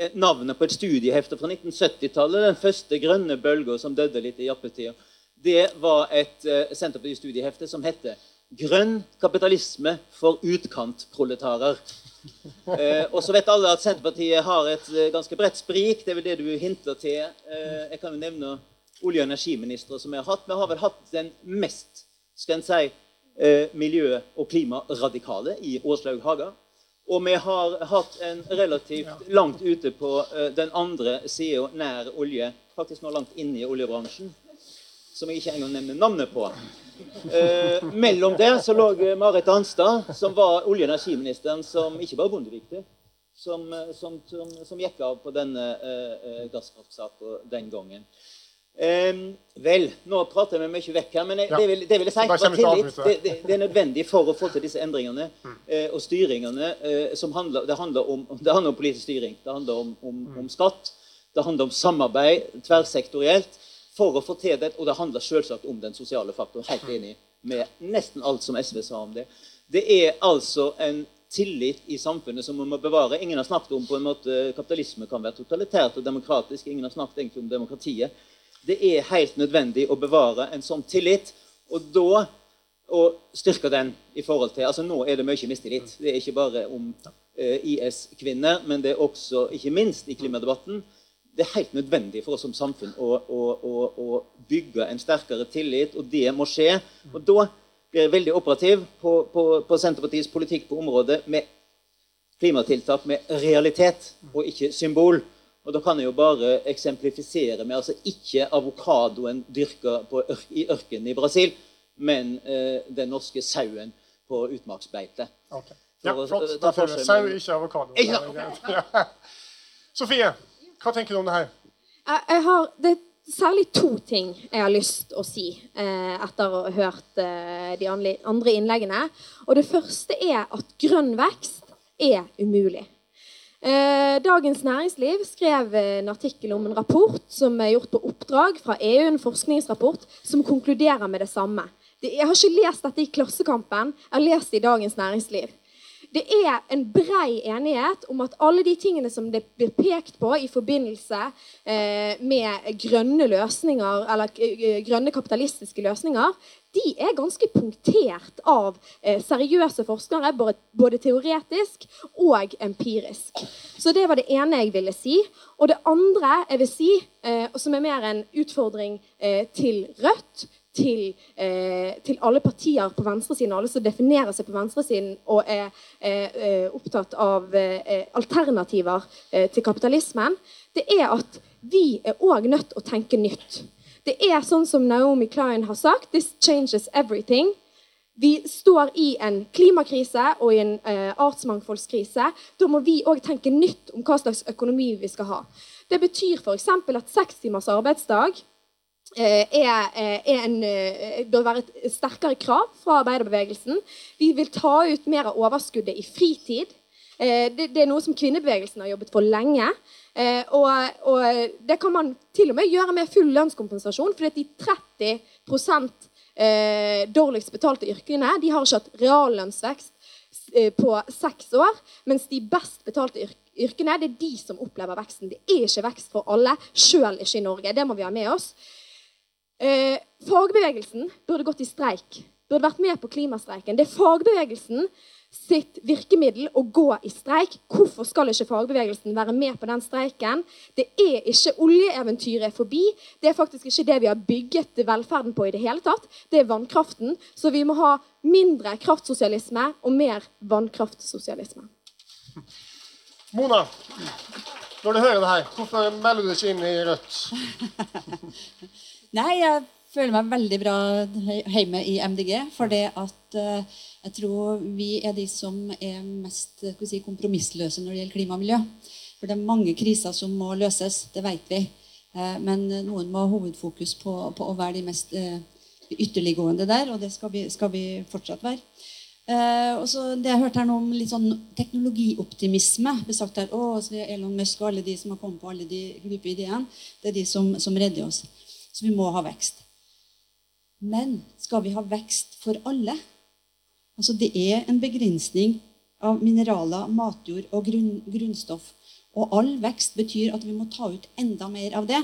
Eh, navnet på et studiehefte fra 1970-tallet. Den første grønne bølga som døde litt i jappetida. Det var et uh, Senterparti-studiehefte som heter 'Grønn kapitalisme for utkantproletarer'. Uh, og så vet alle at Senterpartiet har et uh, ganske bredt sprik. Det er vel det du hinter til. Eh, jeg kan jo nevne olje- og energiministre som vi har hatt. Vi har vel hatt den mest skal en si, miljø- og klimaradikale i Åslaug Haga. Og vi har hatt en relativt langt ute på uh, den andre sida, nær olje, faktisk nå langt inne i oljebransjen, som jeg ikke engang nevner navnet på. Eh, mellom der så lå Marit Arnstad, som var olje- og energiministeren som ikke var Bondevik til, som, eh, som, som, som, gikk av på denne eh, gasskraftsaken den gangen. Um, vel, nå prater vi mye vekk her, men jeg, ja. det, vil, det, vil, jeg si var tillit. Det, det, det, er nødvendig for å få til disse endringene mm. uh, og styringene. Uh, som handler, det, handler om, det handler om politisk styring, det handler om, om, mm. om, skatt, det handler om samarbeid tverrsektorielt for å få til det. Og det handler selvsagt om den sosiale faktoren. Helt enig med nesten alt som SV sa om det. Det er altså en tillit i samfunnet som vi må bevare. Ingen har snakket om på en måte kapitalisme kan være totalitært og demokratisk. Ingen har snakket egentlig om demokratiet. Det er helt nødvendig å bevare en sånn tillit. Og da å styrke den i forhold til altså Nå er det mye mistillit. Det er ikke bare om eh, IS-kvinner, men det er også, ikke minst i klimadebatten, det er helt nødvendig for oss som samfunn å, å, å, å bygge en sterkere tillit, og det må skje. Og da blir jeg veldig operativ på, på, på Senterpartiets politikk på området med klimatiltak med realitet og ikke symbol. Og Da kan jeg jo bare eksemplifisere med altså ikke avokadoen dyrka ør i ørkenen i Brasil, men eh, den norske sauen på utmarksbeite. Okay. Ja, flott. Da får vi sau, ikke avokado. Ja. <laughs> Sofie, hva tenker du om det her? Har, det er særlig to ting jeg har lyst å si eh, etter å ha hørt eh, de andre innleggene. Og Det første er at grønn vekst er umulig. Eh, Dagens Næringsliv skrev en artikkel om en rapport som er gjort på oppdrag fra EU, en forskningsrapport, som konkluderer med det samme. Jeg har ikke lest dette i Klassekampen, jeg har lest det i Dagens Næringsliv. Det er en brei enighet om at alle de tingene som det blir pekt på i forbindelse eh, med grønne løsninger, eller eh, grønne kapitalistiske løsninger, de er ganske punktert av eh, seriøse forskere, både, teoretisk og empirisk. Så det var det ene jeg ville si. Og det andre jeg vil si, som er mer en utfordring til Rødt, til, eh, til, alle partier på venstresiden, alle som definerer seg på venstresiden og er eh, opptatt av eh, alternativer eh, til kapitalismen, det er at vi er òg nødt til å tenke nytt. Det er sånn som Naomi Klein har sagt This changes everything. Vi står i en klimakrise og i en eh, artsmangfoldskrise. Da må vi òg tenke nytt om hva slags økonomi vi skal ha. Det betyr f.eks. at seks timers arbeidsdag Eh, er, eh, er en, eh, bør være et sterkere krav fra arbeiderbevegelsen. Vi vil ta ut mer av overskuddet i fritid. Det, det er noe som kvinnebevegelsen har jobbet for lenge. Og, og, det kan man til og med gjøre med full lønnskompensasjon. fordi de 30 eh, dårligst betalte yrkene de har ikke hatt reallønnsvekst på seks år. Mens de best betalte yrkene det er de som opplever veksten. Det er ikke vekst for alle, sjøl ikke i Norge. Det må vi ha med oss. Eh, fagbevegelsen burde gått i streik. Burde vært med på klimastreiken. Det er fagbevegelsen sitt virkemiddel å gå i streik. Hvorfor skal ikke fagbevegelsen være med på den streiken? Det er ikke oljeeventyret forbi. Det er faktisk ikke det vi har bygget velferden på i det hele tatt. Det er vannkraften. Så vi må ha mindre kraftsosialisme og mer vannkraftsosialisme. Mona, når du hører det her, hvorfor melder du ikke inn i Rødt? <laughs> Nei, jeg føler meg veldig bra hjemme i MDG. For det at uh, jeg tror vi er de som er mest si, kompromissløse når det gjelder klima og miljø. For det er mange kriser som må løses, det vet vi. Uh, men noen må ha hovedfokus på, på, å være de mest ytterliggående der, og det skal vi, skal vi fortsatt være. Uh, og så Det jeg hørte her nå om litt sånn teknologioptimisme ble sagt her, å, Elon Musk og alle de som har kommet på alle de glupe ideene, det er de som, som redder oss. Så vi må ha vekst. Men skal vi ha vekst for alle? Altså Det er en begrensning av mineraler, matjord og grunn, grunnstoff. Og all vekst betyr at vi må ta ut enda mer av det.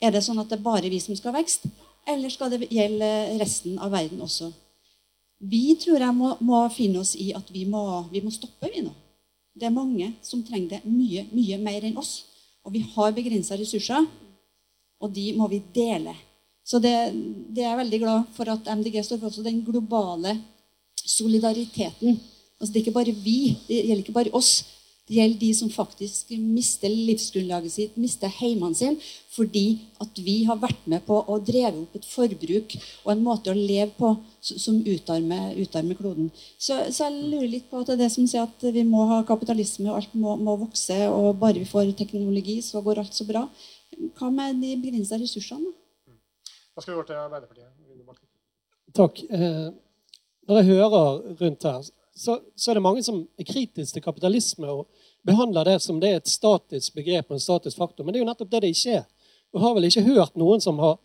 Er det sånn at det er bare vi som skal ha vekst, eller skal det gjelde resten av verden også? Vi tror jeg må, må finne oss i at vi må, vi må stoppe, vi nå. Det er mange som trenger det mye, mye mer enn oss. Og vi har begrensa ressurser. Og de må vi dele. Så det, det er jeg veldig glad for at MDG står for også den globale solidariteten. Altså Det er ikke bare vi, det gjelder ikke bare oss. Det gjelder de som faktisk mister livsgrunnlaget sitt, mister heimene sine, fordi at vi har vært med på å dreve opp et forbruk og en måte å leve på som utarmer, utarmer kloden. Så, så, jeg lurer litt på at det er det som sier at vi må ha kapitalisme, og alt må, må vokse, og bare vi får teknologi, så går alt så bra. Hva med de begrensa ressursene? Da skal vi gå til Arbeiderpartiet. Takk. Eh, når jeg hører rundt her, så, så, er det mange som er kritiske til kapitalisme og behandler det som det er et statisk begrep og en statisk faktor. Men det er jo nettopp det det ikke er. Du har vel ikke hørt noen som har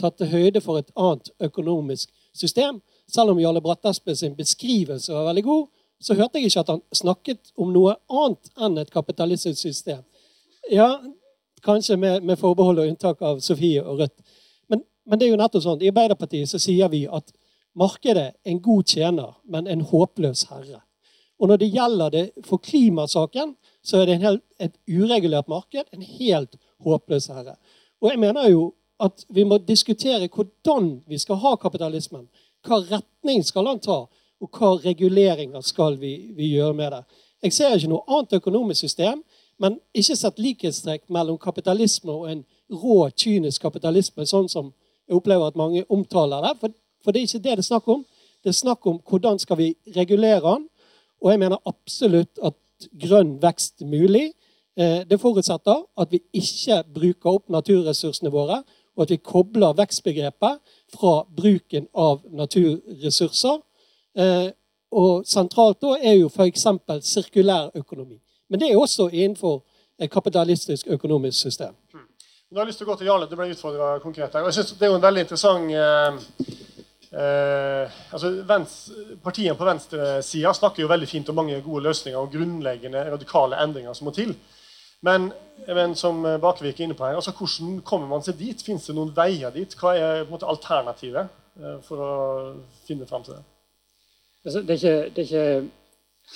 tatt til høyde for et annet økonomisk system. Selv om Jarle Brattespe sin beskrivelse var veldig god, så hørte jeg ikke at han snakket om noe annet enn et kapitalistisk system. Ja, Kanskje med, med, forbehold og unntak av Sofie og Rødt. Men, men, det er jo nettopp sånn. I Arbeiderpartiet så sier vi at markedet er en god tjener, men en håpløs herre. Og når det gjelder det for klimasaken, så er det helt, et uregulert marked, en helt håpløs herre. Og jeg mener jo at vi må diskutere hvordan vi skal ha kapitalismen. Hva retning skal han ta, og hva reguleringer skal vi, vi gjøre med det. Jeg ser ikke noe annet økonomisk system Men ikke sett likhetstrekk mellom kapitalisme og en rå, kynisk kapitalisme, sånn som jeg opplever at mange omtaler det. For, for det er ikke det det er snakk om. Det er snakk om hvordan skal vi regulere den. Og jeg mener absolutt at grønn vekst er mulig. Eh, det forutsetter at vi ikke bruker opp naturressursene våre, og at vi kobler vekstbegrepet fra bruken av naturressurser. Eh, og sentralt da er jo f.eks. sirkulær økonomi. Men det er også innenfor et kapitalistisk økonomisk system. Nå har jeg lyst til å gå til Jarle. Du ble utfordra konkret her. Og jeg synes Det er jo en veldig interessant eh, eh, altså venstre, Partiene på venstresida snakker jo veldig fint om mange gode løsninger og grunnleggende radikale endringer som må til. Men, men som Bakevik er inne på her, altså hvordan kommer man seg dit? Fins det noen veier dit? Hva er på en måte alternativet eh, for å finne fram til det? Altså, det, er ikke, det er ikke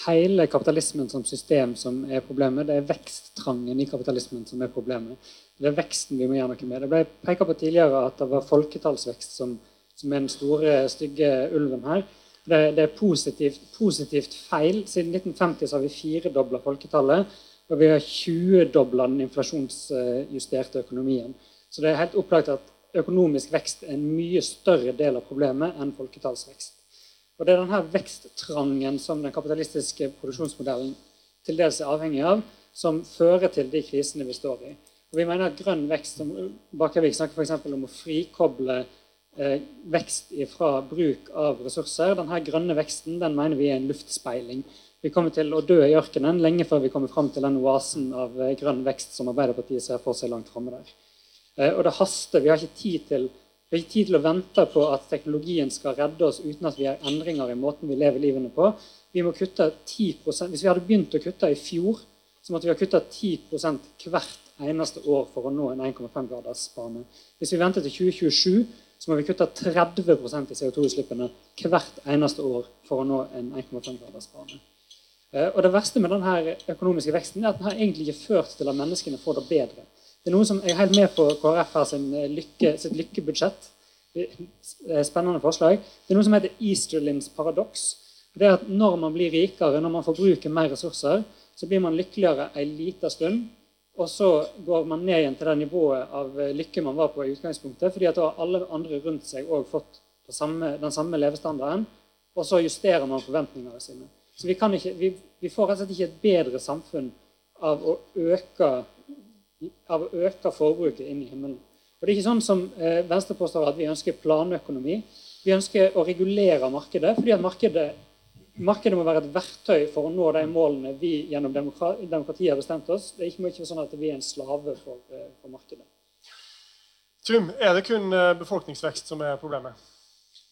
hele kapitalismen som system som er problemet. Det er veksttrangen i kapitalismen som er problemet. Det er veksten vi må gjøre noe med. Det ble pekt på tidligere at det var folketallsvekst som, som er den store, stygge ulven her. Det, det er positivt, positivt, feil. Siden 1950 har vi firedobla folketallet. Og vi har 20-dobla den inflasjonsjusterte økonomien. Så det er helt opplagt at økonomisk vekst er en mye større del av problemet enn folketallsvekst. Og Det er denne veksttrangen som den kapitalistiske produksjonsmodellen til dels er avhengig av, som fører til de krisene vi står i. Og vi mener at grønn vekst, som Bakkevik snakker f.eks. om å frikoble eh, vekst fra bruk av ressurser. Denne grønne veksten den mener vi er en luftspeiling. Vi kommer til å dø i ørkenen lenge før vi kommer fram til den oasen av eh, grønn vekst som Arbeiderpartiet ser for seg langt framme der. Eh, og det haster. Vi har ikke tid til vi har ikke tid til å vente på at teknologien skal redde oss uten at vi gjør endringer i måten vi lever livene på. Vi må kutte 10% Hvis vi hadde begynt å kutte i fjor, så måtte vi ha kutta 10% hvert eneste år for å nå en 1,5-gradersbane. Hvis vi venter til 2027, så må vi kutte 30% i CO2-utslippene hvert eneste år for å nå en 1,5 graders bane. Eh, og Det verste med denne økonomiske veksten er at den har egentlig ikke ført til at menneskene får det bedre. Det er noen som er helt med på KrF her sin eh, lykke, sitt lykkebudsjett. Spennende forslag. Det er noe som heter Easterlins paradoks. Det er at Når man blir rikere, når man forbruker mer ressurser, så blir man lykkeligere en liten stund. Og så går man ned igjen til det nivået av eh, lykke man var på i utgangspunktet. fordi at da har alle andre rundt seg òg fått samme, den samme levestandarden. Og så justerer man forventningene sine. Så vi, ikke, vi, vi får rett og slett ikke et bedre samfunn av å øke av å øke forbruket inn i himmelen. Og Det er ikke sånn som eh, Venstre påstår at vi ønsker planøkonomi. Vi ønsker å regulere markedet, fordi at markedet, markedet må være et verktøy for å nå de målene vi gjennom demokratiet har bestemt oss. Det er ikke være sånn at vi er en slave for, eh, for markedet. Trym, er det kun eh, befolkningsvekst som er problemet?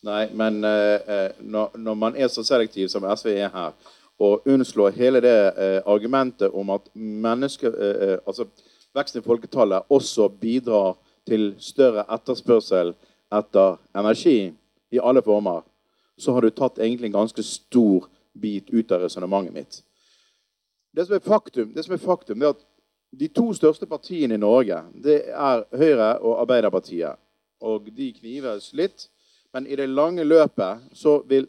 Nei, men eh, når, når, man er så selektiv som SV er her, og unnslår hele det eh, argumentet om at mennesker eh, altså veksten i folketallet også bidrar til større etterspørsel etter energi i alle former, så har du tatt egentlig en ganske stor bit ut av resonnementet mitt. Det som er faktum, det som er faktum, det er at de to største partiene i Norge det er Høyre og Arbeiderpartiet. Og de knives litt. Men i det lange løpet så vil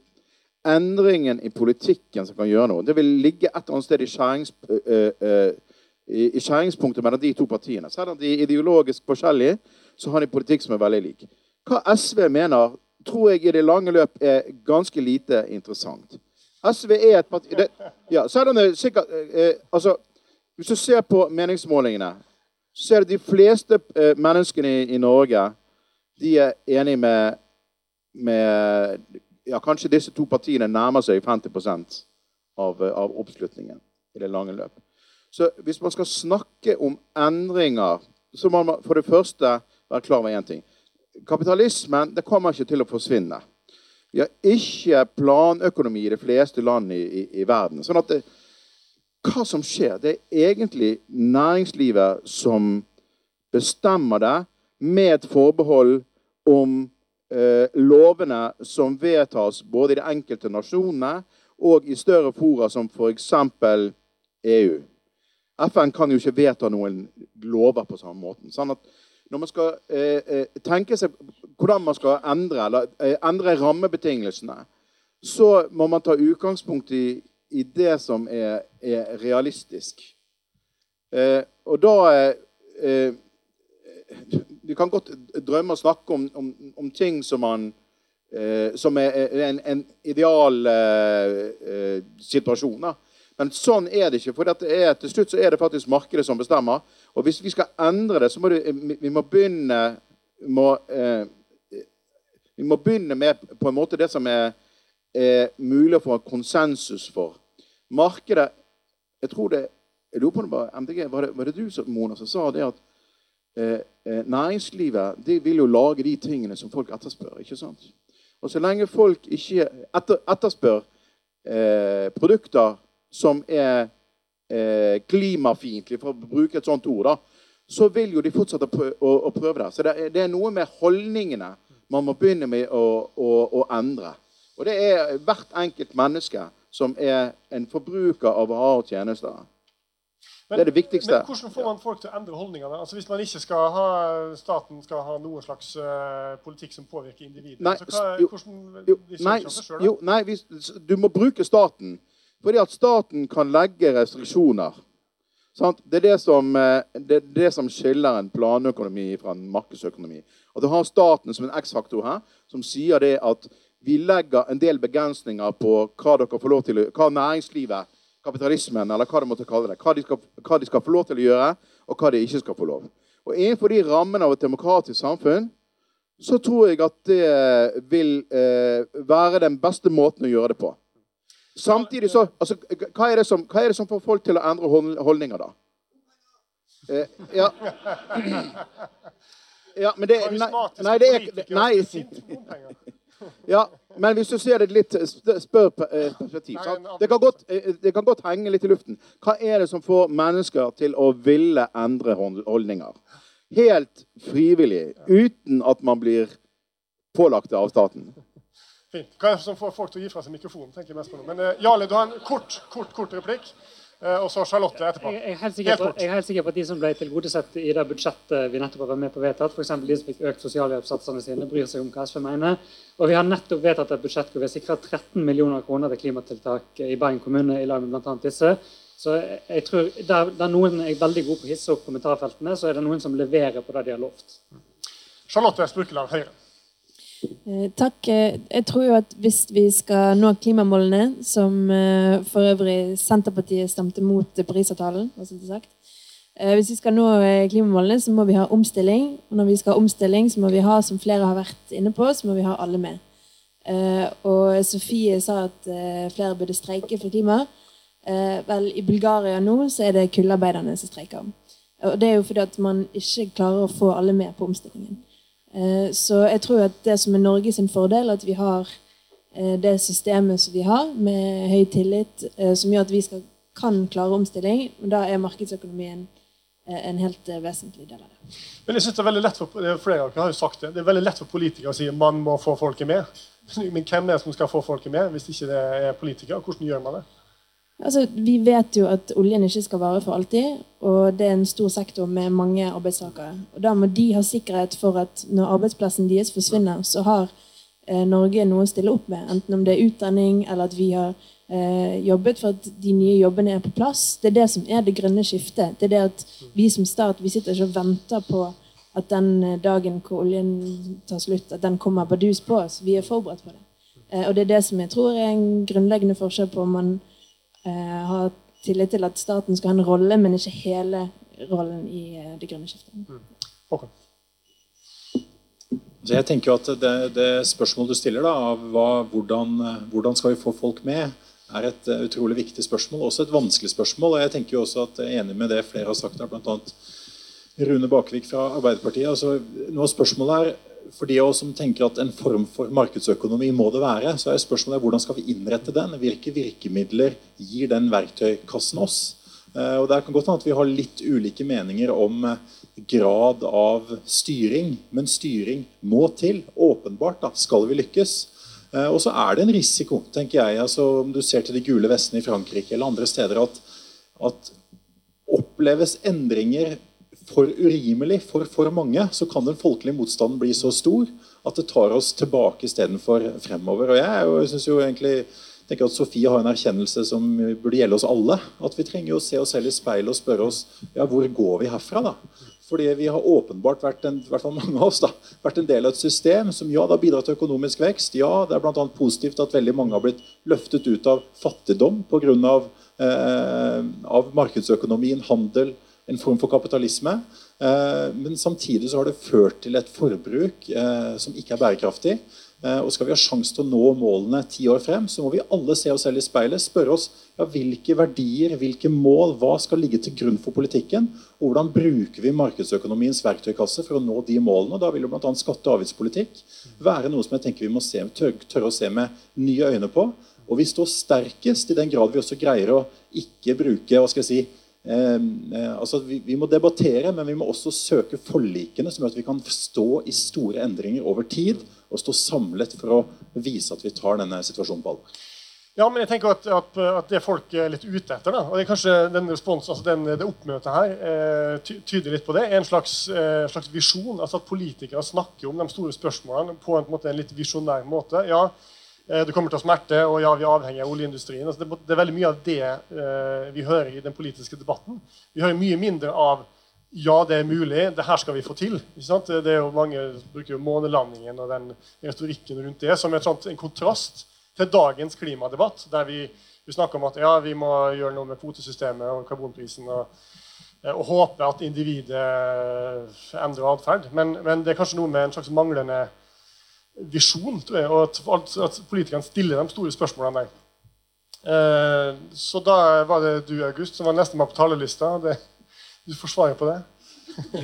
endringen i politikken som kan gjøre noe, det vil ligge et eller annet sted i skjæringspunktet i, i skjæringspunktet mellom de to partiene. Selv om de er ideologisk forskjellige, så har de politikk som er veldig lik. Hva SV mener, tror jeg i det lange løp er ganske lite interessant. SV er et parti det, ja, selv om det sikkert eh, altså, Hvis du ser på meningsmålingene, så er det de fleste eh, menneskene i, i, Norge de er enige med, med ja, Kanskje disse to partiene nærmer seg 50% av, av oppslutningen i det lange løp. Så hvis man skal snakke om endringer, så må man for det første være klar over én ting. Kapitalismen det kommer ikke til å forsvinne. Vi har ikke planøkonomi i de fleste land i, i, i verden. sånn at det, hva som skjer, det er egentlig næringslivet som bestemmer det, med et forbehold om eh, lovene som vedtas både i de enkelte nasjonene og i større fora som f.eks. EU. FN kan jo ikke vedta noen lover på samme måten. Sånn at når man skal eh, eh, tenke seg hvordan man skal endre, eller, eh, endre rammebetingelsene, så må man ta utgangspunkt i, i det som er, er, realistisk. Eh, og da eh, Du kan godt drømme og snakke om, om, om ting som man eh, som er en, en ideal eh, eh, situasjon. Da. Men sånn er det ikke. for er, Til slutt så er det faktisk markedet som bestemmer. Og hvis vi skal endre det, så må det, vi må begynne må, eh, Vi må begynne med på en måte det som er, er mulig å få konsensus for. Markedet Jeg tror det jeg lurer på det var MDG. Var det, var det du Mona, som sa det at eh, eh, næringslivet de vil jo lage de tingene som folk etterspør? ikke sant? Og så lenge folk ikke etter, etterspør eh, produkter som er eh, klimafiendtlige, for å bruke et sånt ord, da, så vil jo de fortsette å prøve, å, å prøve det. Så det, det, er noe med holdningene man må begynne med å, å, å endre. Og det er hvert enkelt menneske som er en forbruker av varer og tjenester. Men, det er det viktigste. Men hvordan får man folk til å endre holdningene? Altså Hvis man ikke skal ha, staten skal ha noen slags uh, politikk som påvirker individet, nei, så hva, jo, hvordan jo, nei, selv, jo, nei vi, du må bruke staten. Fordi at staten kan legge restriksjoner. Det er det som, det er det som skiller en planøkonomi fra en markedsøkonomi. At Du har staten som en X-faktor her, som sier det at vi legger en del begrensninger på hva, dere får lov til, hva næringslivet kapitalismen, eller hva de måtte kalle det. Hva de, skal, hva de, skal, få lov til å gjøre, og hva de ikke skal få lov. Og Innenfor de rammene av et demokratisk samfunn så tror jeg at det vil eh, være den beste måten å gjøre det på. Samtidig så altså, hva, er som, hva, er det som, får folk til å endre holdninger, da? Eh, ja. ja, men det Nei, nei det er Nei. Ja, men hvis du ser det litt spør eh, perspektiv det kan, godt, eh, det kan godt henge litt i luften. Hva er det som får mennesker til å ville endre holdninger? Helt frivillig, uten at man blir pålagt det av staten. Fint. Hva er det som får folk til å gi fra seg mikrofonen? tenker jeg mest på nå. Men uh, Jarle, du har en kort, kort, kort replikk. Eh, og så Charlotte etterpå. Jeg, er helt sikker, på, jeg er helt sikker på at de som ble tilgodesett i det budsjettet vi nettopp har vært med på vedtatt, f.eks. de som fikk økt sosialhjelpssatsene sine, bryr seg om hva SV mener. Og vi har nettopp vedtatt et budsjett hvor vi har sikra 13 millioner kroner til klimatiltak i Bergen kommune i lag med bl.a. disse. Så jeg tror der, der, noen er veldig gode på å hisse opp kommentarfeltene, så er det noen som leverer på det de har lovt. Charlotte Spurkeland, Høyre. Eh, takk. Eh, jeg tror jo at hvis vi skal nå klimamålene, som eh, for øvrig Senterpartiet stemte mot Parisavtalen Hvis vi skal nå klimamålene, så må vi ha omstilling. Og når vi skal ha omstilling, så må vi ha, som flere har vært inne på, så må vi ha alle med. Og Sofie sa at flere burde streike for klima. Vel, i Bulgaria nå så er det kullarbeiderne som streiker. Og det er jo fordi at man ikke klarer å få alle med på omstillingen. Eh, så jeg tror at det som er Norges fordel, at vi har eh, det systemet som vi har, med høy tillit, eh, som gjør at vi skal, kan klare omstilling. Men da er markedsøkonomien en helt vesentlig del av det. Men jeg synes det er veldig lett for, flere har jo sagt det, det er veldig lett for politikere å si at man må få folket med. <laughs> Men hvem er det som skal få folket med, hvis ikke det er politikere? Hvordan gjør man det? Altså, vi vet jo at oljen ikke skal vare for alltid, og det er en stor sektor med mange arbeidstakere. Og Da må de ha sikkerhet for at når arbeidsplassen deres forsvinner, så har eh, Norge noe å stille opp med. Enten om det er utdanning, eller at vi har eh, jobbet for at de nye jobbene er på plass. Det er det som er det grønne skiftet. Det er det at vi som stat vi sitter ikke og venter på at den eh, dagen hvor oljen tar slutt, at den kommer bardus på oss. Vi er forberedt på det. Eh, og det er det som jeg tror er en grunnleggende forskjell på om man har tillit til at staten skal ha en rolle, men ikke hele rollen i eh, det grønne skiftet. Mm. Okay. Så jeg tenker jo at det, det spørsmålet du stiller, da, av hva, hvordan, hvordan, skal vi få folk med, er et uh, utrolig viktig spørsmål. Også et vanskelig spørsmål. og jeg tenker jo også at jeg er enig med det flere har sagt her, bl.a. Rune Bakevik fra Arbeiderpartiet. altså Noe av spørsmålet er for de av oss som tenker at en form for markedsøkonomi må det være, så er spørsmålet hvordan skal vi innrette den? Hvilke virkemidler gir den verktøykassen oss? Eh, og Det kan godt hende at vi har litt ulike meninger om eh, grad av styring, men styring må til. Åpenbart da, skal vi lykkes. Eh, og så er det en risiko, tenker jeg. altså Om du ser til de gule vestene i Frankrike eller andre steder, at, at oppleves endringer for urimelig for for mange, så kan den folkelige motstanden bli så stor at det tar oss tilbake istedenfor fremover. Og Jeg, synes jo egentlig tenker at Sofie har en erkjennelse som burde gjelde oss alle. At vi trenger å se oss selv i speilet og spørre oss ja, hvor går vi herfra. da? Fordi vi har åpenbart vært en, hvert fall mange av oss da, vært en del av et system som ja, det har bidratt til økonomisk vekst. Ja, det er bl.a. positivt at veldig mange har blitt løftet ut av fattigdom pga. Eh, av markedsøkonomien, handel, en form for kapitalisme. Eh, men samtidig så har det ført til et forbruk eh, som ikke er bærekraftig. Eh, og Skal vi ha sjanse til å nå målene ti år frem, så må vi alle se oss selv i speilet. Spørre oss ja, hvilke verdier, hvilke mål, hva skal ligge til grunn for politikken? Og hvordan bruker vi markedsøkonomiens verktøykasse for å nå de målene? Da vil jo bl.a. skatte- og avgiftspolitikk være noe som jeg tenker vi må se, tørre, tørre å se med nye øyne på. Og vi står sterkest i den grad vi også greier å ikke bruke hva skal jeg si, altså vi, vi, må debattere, men vi må også søke forlikene som gjør at vi kan stå i store endringer over tid og stå samlet for å vise at vi tar denne situasjonen på alvor. Ja, men jeg tenker at, at, at det folk er litt ute etter, da, og det er kanskje den respons, altså den, det oppmøtet her eh, tyder litt på det, er en slags, eh, slags visjon. altså At politikere snakker om de store spørsmålene på en, på en, måte, en litt visjonær måte. Ja, Eh, det kommer til å smerte, og ja, vi er avhengig av oljeindustrien. Altså det, er veldig mye av det eh, vi hører i den politiske debatten. Vi hører mye mindre av ja, det er mulig, det her skal vi få til. Det er jo Mange bruker jo månelandingen og den retorikken rundt det som sånt, en kontrast til dagens klimadebatt, der vi, vi, snakker om at ja, vi må gjøre noe med kvotesystemet og karbonprisen. og, eh, og håpe at individet endrer atferd. Men, men det er kanskje noe med en slags manglende visjon, tror jeg, og at, at politikerne stiller de store spørsmålene der. Eh, så da var det du, August, som var nestemann på talerlista. Det, du får svare på det.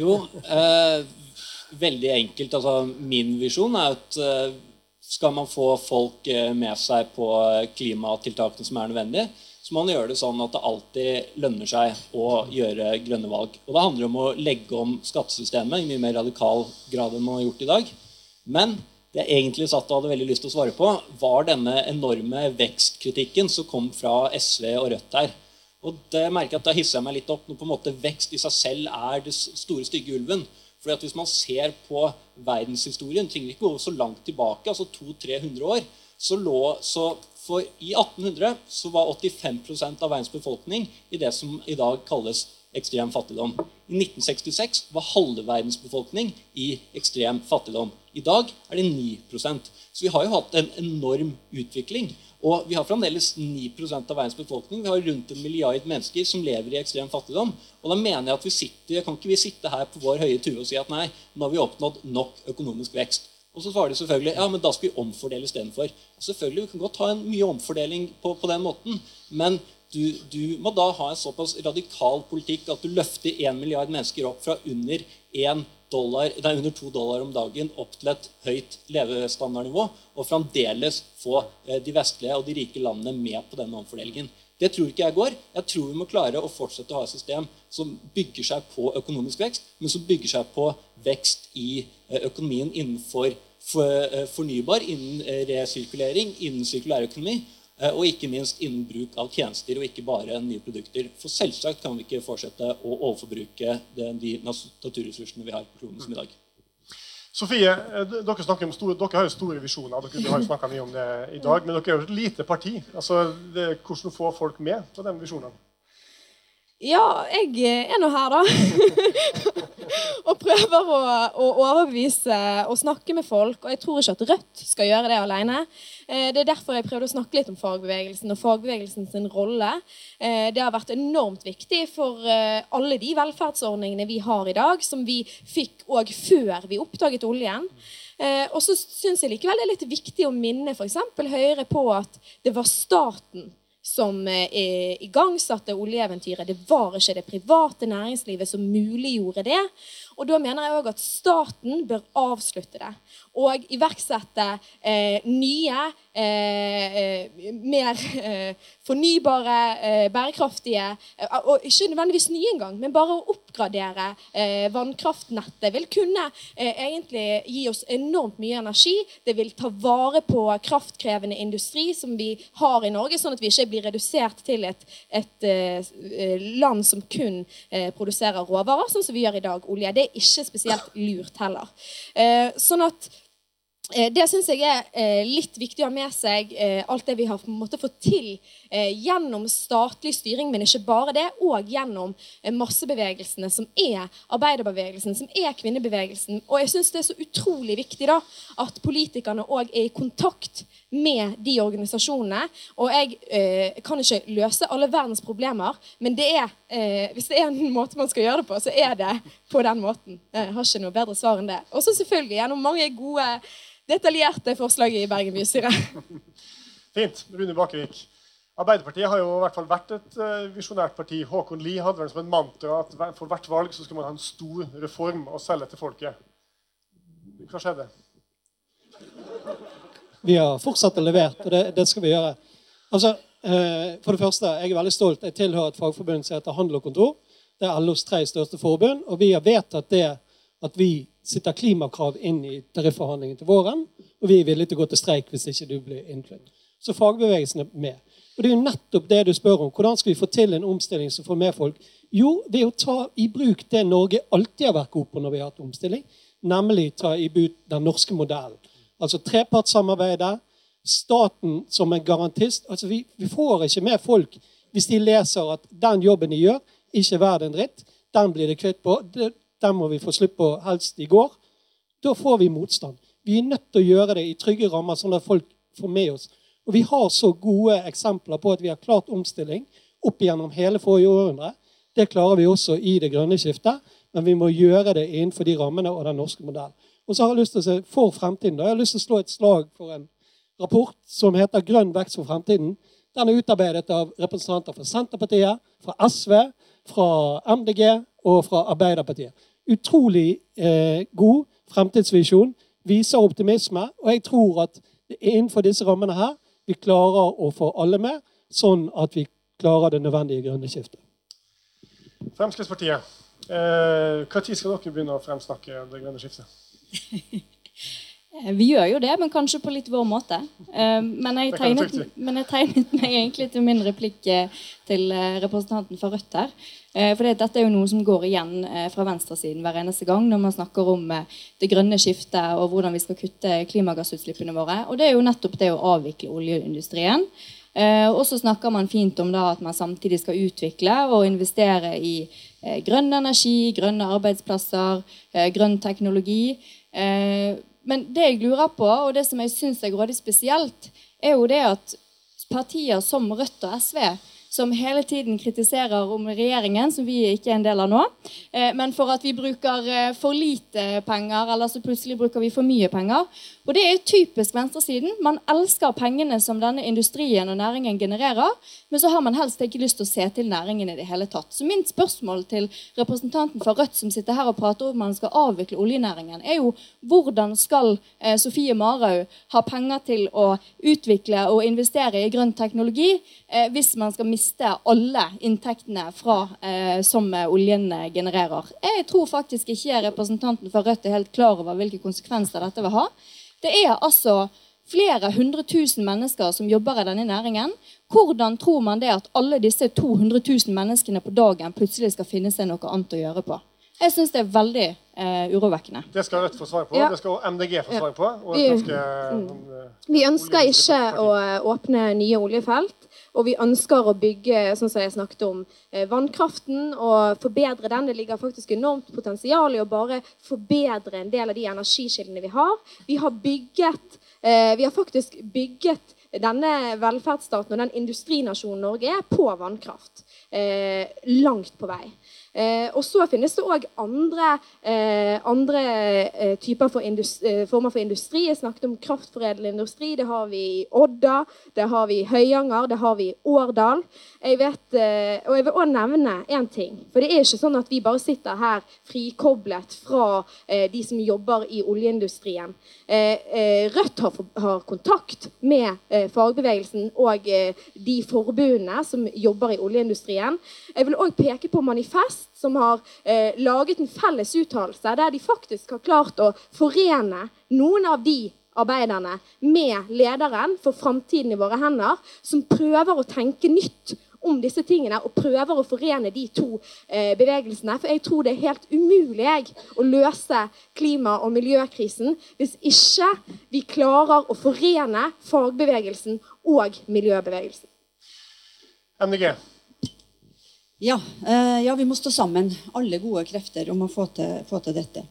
jo, eh, veldig enkelt. Altså, min visjon er at eh, skal man få folk eh, med seg på klimatiltakene som er nødvendige, så må man gjøre det sånn at det alltid lønner seg å gjøre grønne valg. Og Det handler om å legge om skattesystemet i mye mer radikal grad enn man har gjort i dag. Men jeg egentlig satt og hadde veldig lyst til å svare på, var denne enorme vekstkritikken som kom fra SV og Rødt her. Og det merker jeg at Da hisser jeg meg litt opp når på en måte vekst i seg selv er det store, stygge ulven. Fordi at Hvis man ser på verdenshistorien, trenger ikke gå så langt tilbake, altså 200-300 år, så lå, så for I 1800 så var 85 av verdens befolkning i det som i dag kalles ekstrem fattigdom. I 1966 var halve verdens befolkning i ekstrem fattigdom. I dag er det 9% Så vi har jo hatt en enorm utvikling. Og vi har fremdeles 9 av verdens befolkning. Vi har rundt en milliard mennesker som lever i ekstrem fattigdom. Og da mener jeg at vi sitter, kan ikke vi sitte her på vår høye tue og si at nei, nå har vi oppnådd nok økonomisk vekst. Og så svarer de selvfølgelig ja, men da skal vi omfordele istedenfor. Selvfølgelig, Vi kan godt ha en mye omfordeling på, på den måten, men du, du, må da ha en såpass radikal politikk at du løfter 1 milliard mennesker opp fra under 1 dollar, nei, under to dollar om dagen opp til et høyt levestandardnivå, og fremdeles få eh, de vestlige og de rike landene med på denne omfordelingen. Det tror ikke jeg går. Jeg tror vi må klare å fortsette å ha et system som bygger seg på økonomisk vekst, men som bygger seg på vekst i eh, økonomien innenfor eh, fornybar, innen resirkulering, innen sirkulærøkonomi. Eh, og ikke minst innen bruk av tjenester og ikke bare nye produkter. For selvsagt kan vi ikke fortsette å overforbruke de naturressursene vi har på kloden som i dag. Sofie, eh, dere, store, dere, har jo store visjoner. Dere har jo snakka mye om det i dag. Men dere er jo et lite parti. Altså, det, hvordan få folk med på de visjonene? Ja, jeg er nå her, da. <laughs> og prøver å, å, overbevise og snakke med folk. Og jeg tror ikke at Rødt skal gjøre det alene. Eh, det er derfor jeg prøvde å snakke litt om fagbevegelsen og fagbevegelsen sin rolle. Eh, det har vært enormt viktig for eh, alle de velferdsordningene vi har i dag, som vi fikk òg før vi oppdaget oljen. Og så syns jeg likevel det er litt viktig å minne f.eks. Høyre på at det var staten som eh, igangsatte oljeeventyret. Det var ikke det private næringslivet som muliggjorde det. Og da mener jeg òg at staten bør avslutte det. Og iverksette eh, nye, eh, eh mer eh, fornybare, eh, bærekraftige Og ikke nødvendigvis nye engang, men bare å oppgradere vannkraftnettet vil kunne egentlig gi oss enormt mye energi. Det vil ta vare på kraftkrevende industri som vi har i Norge, sånn at vi ikke blir redusert til et, et land som kun produserer råvarer, sånn som vi gjør i dag. olje. Det er ikke spesielt lurt heller. Eh, sånn at Eh, Det syns jeg er eh, litt viktig å ha med seg. eh, Alt det vi har fått til eh, gjennom statlig styring, men ikke bare det, og gjennom eh, massebevegelsene, som er arbeiderbevegelsen, som er kvinnebevegelsen. Og jeg syns det er så utrolig viktig da, at politikerne òg er i kontakt med de organisasjonene. Og jeg eh, kan ikke løse alle verdens problemer, men det er, eh, hvis det er en <laughs> måte man skal gjøre det på, så er det på den måten. Jeg har ikke noe bedre svar enn det. Og så selvfølgelig gjennom mange gode detaljerte forslaget i Bergen bystyre. <laughs> Fint. Rune Bakevik. Arbeiderpartiet har jo i hvert fall vært et uh, visjonært parti. Håkon Lie hadde vel som en mantra at for hvert valg så skulle man ha en stor reform og selge til folket. Hva skjedde? Vi har fortsatt å levere, og det, det skal vi gjøre. Altså, eh, for det første, Jeg er veldig stolt. Jeg tilhører et fagforbund som heter Handel og Kontor. Det er LOs tre største forbund. Og vi har vedtatt det at vi sitter klimakrav inn i tarifforhandlingene til våren. Og vi er villige til å gå til streik hvis ikke du blir innflydd. Så fagbevegelsen er med. Og det er jo nettopp det du spør om. Hvordan skal vi få til en omstilling som får med folk? Jo, ved å ta i bruk det Norge alltid har vært god på når vi har hatt omstilling, nemlig ta i bruk den norske modellen. Altså trepartssamarbeidet, staten som en garantist. Altså vi, vi får ikke med folk hvis de leser at den jobben de gjør, ikke er verd en dritt. Den blir det kvitt på. Det, den må vi få slutt på helst i går. Da får vi motstand. Vi er nødt til å gjøre det i trygge rammer, sånn at folk får med oss. Og vi har så gode eksempler på at vi har klart omstilling opp gjennom hele forrige århundre. Det klarer vi også i det grønne skiftet, men vi må gjøre det innenfor de rammene og den norske modellen. Og så har jeg lyst til å se for fremtiden. Da. Jeg har lyst til å slå et slag for en rapport som heter 'Grønn vekst for fremtiden'. Den er utarbeidet av representanter fra Senterpartiet, fra SV, fra MDG og fra Arbeiderpartiet. Utrolig eh, god fremtidsvisjon. Viser optimisme. Og jeg tror at innenfor disse rammene her vi klarer å få alle med, sånn at vi klarer det nødvendige grønne skiftet. Fremskrittspartiet. Eh, Når skal dere begynne å fremsnakke det grønne skiftet? Eh, <laughs> Vi gjør jo det, men kanskje på litt vår måte. Eh, Men jeg tegnet, men jeg tegnet meg egentlig til min replikk eh, til eh, representanten fra Rødt her. Eh, For dette er jo noe som går igjen eh, fra venstresiden hver eneste gang når man snakker om eh, det grønne skiftet og hvordan vi skal kutte klimagassutslippene våre. Og det er jo nettopp det å avvikle oljeindustrien. Og så snakker man fint om at man samtidig skal utvikle og investere i grønn energi, grønne arbeidsplasser, grønn teknologi. Men det jeg lurer på, og det som jeg syns er grådig spesielt, er jo det at partier som Rødt og SV som hele tiden kritiserer om regjeringen, som vi ikke er en del av nå. Eh, men for at vi bruker eh, for lite penger, eller så plutselig bruker vi for mye penger. Og det er typisk venstresiden. Man elsker pengene som denne industrien og næringen genererer, men så har man helst ikke lyst til å se til næringen i det hele tatt. Så mitt spørsmål til representanten fra Rødt som sitter her og prater om man skal avvikle oljenæringen, er jo hvordan skal eh, Sofie Marhaug ha penger til å utvikle og investere i grønn teknologi hvis man skal miste alle inntektene fra, eh, som eh, oljen eh, genererer. Jeg tror faktisk ikke representanten fra Rødt er helt klar over hvilke konsekvenser dette vil ha. Det er altså flere hundre tusen mennesker som jobber i denne næringen. Hvordan tror man det at alle disse 200 000 menneskene på dagen plutselig skal finne seg noe annet å gjøre på? Jeg syns det er veldig eh, urovekkende. Det skal Rødt få svar på. Ja. Det skal MDG få svar på. Og Vi- et ganske, Mm. eh, Vi ønsker ikke å eh, åpne nye oljefelt. Og vi ønsker å bygge sånn som jeg snakket om, eh, vannkraften og forbedre den. Det ligger faktisk enormt potensial i å bare forbedre en del av de energikildene vi har. Vi har bygget eh, Vi har faktisk bygget denne velferdsstaten og den industrinasjonen Norge er, på vannkraft. Eh, langt på vei. Eh, og så finnes det òg andre, eh, andre eh, typer for eh, former for industri. Jeg snakket om kraftforedlende industri. Det har vi i Odda, det har vi i Høyanger, det har vi i Årdal. Jeg vet, eh, og jeg vil òg nevne én ting. For det er ikke sånn at vi bare sitter her frikoblet fra eh, de som jobber i oljeindustrien. Rødt har, har kontakt med fagbevegelsen og de forbundene som jobber i oljeindustrien. Jeg vil òg peke på Manifest, som har eh, laget en felles uttalelse der de faktisk har klart å forene noen av de arbeiderne med lederen for framtiden i våre hender, som prøver å tenke nytt om disse tingene og prøver å forene de to eh, bevegelsene. For jeg tror det er helt umulig jeg, å løse klima- og miljøkrisen hvis ikke vi klarer å forene fagbevegelsen og miljøbevegelsen. MDG. Ja, eh, ja, vi må stå sammen, alle gode krefter, om å få til, få til dette.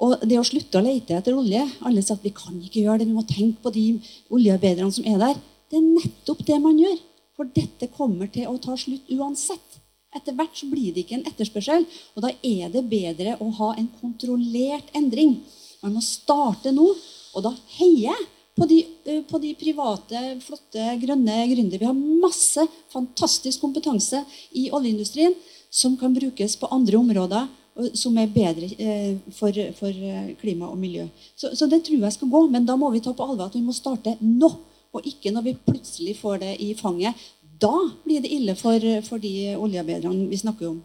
Og det å slutte å lete etter olje Alle sier at vi kan ikke gjøre det, vi må tenke på de oljearbeiderne som er der. Det er nettopp det man gjør. For dette kommer til å ta slutt uansett. Etter hvert så blir det ikke en etterspørsel. Og da er det bedre å ha en kontrollert endring. Man må starte nå. Og da heier jeg på de, eh, på de private, flotte, grønne gründere. Vi har masse fantastisk kompetanse i oljeindustrien som kan brukes på andre områder som er bedre eh, for, for eh, klima og miljø. Så, så, det tror jeg skal gå, men da må vi ta på alvor at vi må starte nå. Og ikke når vi plutselig får det i fanget. Da blir det ille for, for de oljearbeiderne vi snakker om.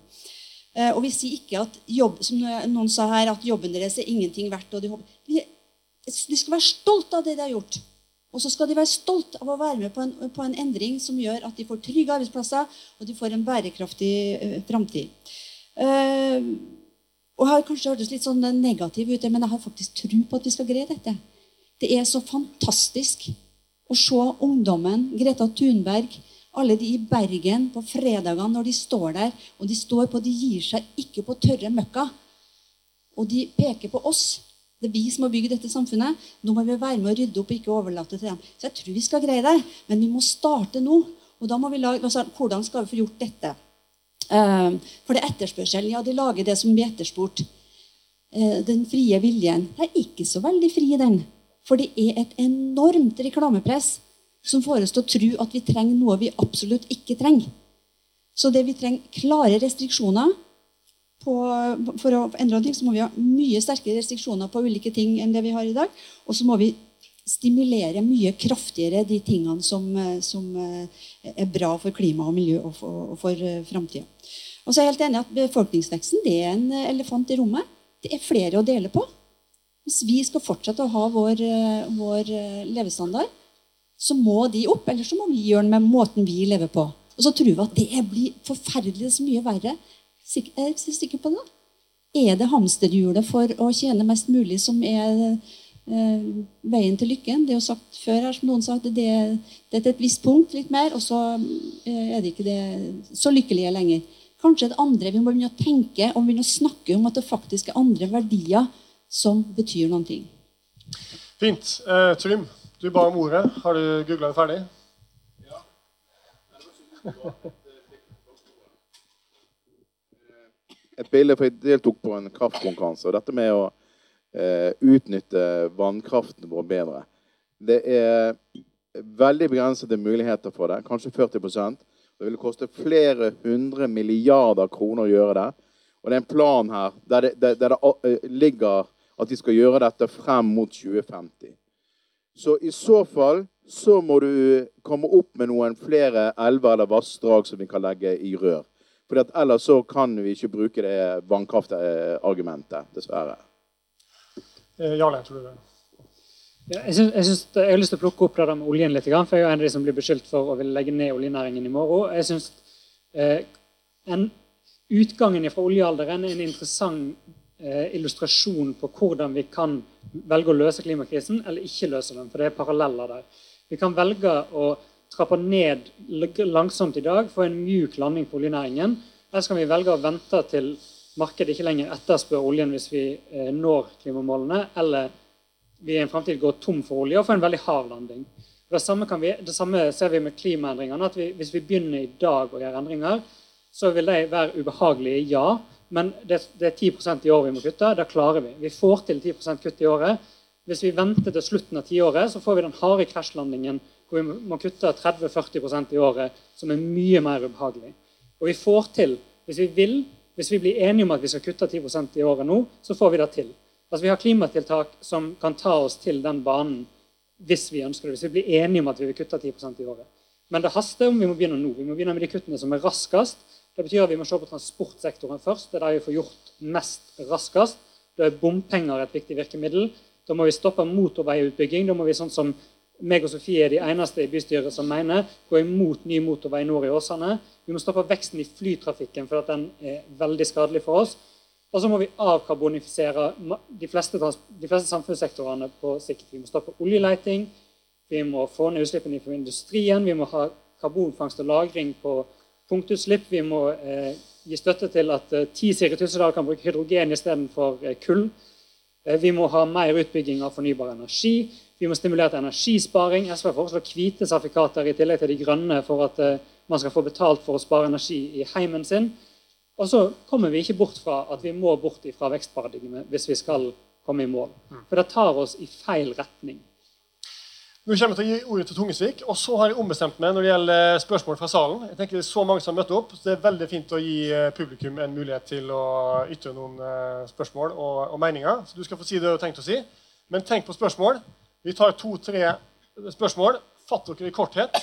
Og vi sier ikke at jobb, som noen sa her, at jobben deres er ingenting verdt. og de, de, de skal være stolt av det de har gjort. Og så skal de være stolt av å være med på en, på en, endring som gjør at de får trygge arbeidsplasser og de får en bærekraftig uh, framtid. Uh, og har kanskje hørtes litt sånn negativ ut, men jeg har faktisk tro på at vi skal greie dette. Det er så fantastisk å se ungdommen, Greta Thunberg, alle de i Bergen på fredagene når de står der, og de står på, de gir seg ikke på tørre møkka. Og de peker på oss det er vi som har bygd dette samfunnet. Nå må vi være med å rydde opp og ikke overlate til dem. Så jeg tror vi skal greie det, men vi må starte nå. Og da må vi lage, altså, Hvordan skal vi få gjort dette? Uh, for det er etterspørsel. Ja, de lager det som blir etterspurt. Uh, den frie viljen. Det er ikke så veldig fri, den. For det er et enormt reklamepress som får oss til å tro at vi trenger noe vi absolutt ikke trenger. Så det vi trenger klare restriksjoner på, for å endre ting, så må vi ha mye sterkere restriksjoner på ulike ting enn det vi har i dag. Og så må vi stimulere mye kraftigere de tingene som, som er bra for klima og miljø og for, og for eh, framtida. Og så er jeg helt enig at Befolkningsveksten det er en elefant i rommet. Det er flere å dele på. Hvis vi skal fortsette å ha vår, eh, vår eh, levestandard, så må de opp. Eller så må vi gjøre den med måten vi lever på. Og så tror vi at det blir forferdelig så mye verre er jeg sikker på det? Er det hamsterhjulet for å tjene mest mulig som er eh, veien til lykken? Det er jo sagt før her, som noen sa, at det, det er til et visst punkt, litt mer, og så eh, er det ikke det så lykkelige lenger. Kanskje det andre vi må begynne å tenke og begynne å snakke om at det faktisk er andre verdier som betyr noen ting. Fint. Eh, Trym, du ba om ordet. Har du googla det ferdig? Ja. <laughs> et bilde, for jeg deltok på en kraftkonkurranse. og Dette med å eh, utnytte vannkraften vår bedre. Det er veldig begrensede muligheter for det. Kanskje 40% Det vil koste flere hundre milliarder kroner å gjøre det. Og det er en plan her der det, der, der det eh, ligger at de skal gjøre dette frem mot 2050. Så i så fall så må du komme opp med noen flere elver eller vassdrag som vi kan legge i rør. For ellers så kan vi ikke bruke det vannkraftargumentet, dessverre. Eh, Jarle, tror du det? Ja, jeg, synes, jeg, synes, jeg, har lyst til å plukke opp det der med oljen litt. For jeg er en av de som blir beskyldt for å ville legge ned oljenæringen i morgen. Jeg synes eh, en, Utgangen fra oljealderen er en interessant eh, illustrasjon på hvordan vi kan velge å løse klimakrisen eller ikke løse den. For det er paralleller der. Vi kan velge å trapper ned langsomt i dag, får en mjuk landing på oljenæringen. Eller skal vi velge å vente til markedet ikke lenger etterspør oljen hvis vi eh, når klimamålene, eller vi i en framtid går tom for olje og får en veldig hard landing. Det samme, vi, det samme, ser vi med klimaendringene. at vi, Hvis vi begynner i dag å gjøre endringer, så vil de være ubehagelige, ja. Men det, det er 10% i år vi må kutte. Det klarer vi. Vi får til 10 kutt i året. Hvis vi venter til slutten av tiåret, så får vi den harde krasjlandingen hvor vi må kutte 30-40% i året, som er mye mer ubehagelig. Og vi får til, hvis vi vil, hvis vi blir enige om at vi skal kutte 10% i året nå, så får vi det til. Altså Vi har klimatiltak som kan ta oss til den banen hvis vi ønsker det. Hvis vi blir enige om at vi vil kutte 10% i året. Men det haster om vi må begynne nå. Vi må begynne med de kuttene som er raskest. Det betyr at vi må se på transportsektoren først. Det er der vi får gjort mest raskest. Da er bompenger et viktig virkemiddel. Da må vi stoppe motorveiutbygging. Da må vi sånn som meg og Sofie er de eneste i bystyret som mener gå imot ny motorvei nord i Åsane. Vi må stoppe veksten i flytrafikken, for at den er veldig skadelig for oss. Og så må vi avkarbonifisere de fleste, de fleste samfunnssektorene på sikt. Vi må stoppe oljeleiting, vi må få ned utslippene fra industrien, vi må ha karbonfangst og -lagring på punktutslipp. Vi må eh, gi støtte til at eh, ti Siri Tussedal kan bruke hydrogen istedenfor eh, kull. Eh, vi må ha mer utbygging av fornybar energi. Vi må stimulere til energisparing. SV foreslår hvite sertifikater i tillegg til de grønne for at eh, man skal få betalt for å spare energi i heimen sin. Og så kommer vi ikke bort fra at vi må bort fra vekstparadigmet hvis vi skal komme i mål. For det tar oss i feil retning. Nå kommer jeg til å gi ordet til Tungesvik, og så har jeg ombestemt meg når det gjelder spørsmål fra salen. Jeg tenker Det er så mange som har møtt opp, så det er veldig fint å gi eh, publikum en mulighet til å ytre noen eh, spørsmål og, og meninger. Så du skal få si det du har tenkt å si. Men tenk på spørsmål. Vi tar to-tre spørsmål. Fatt dere i korthet,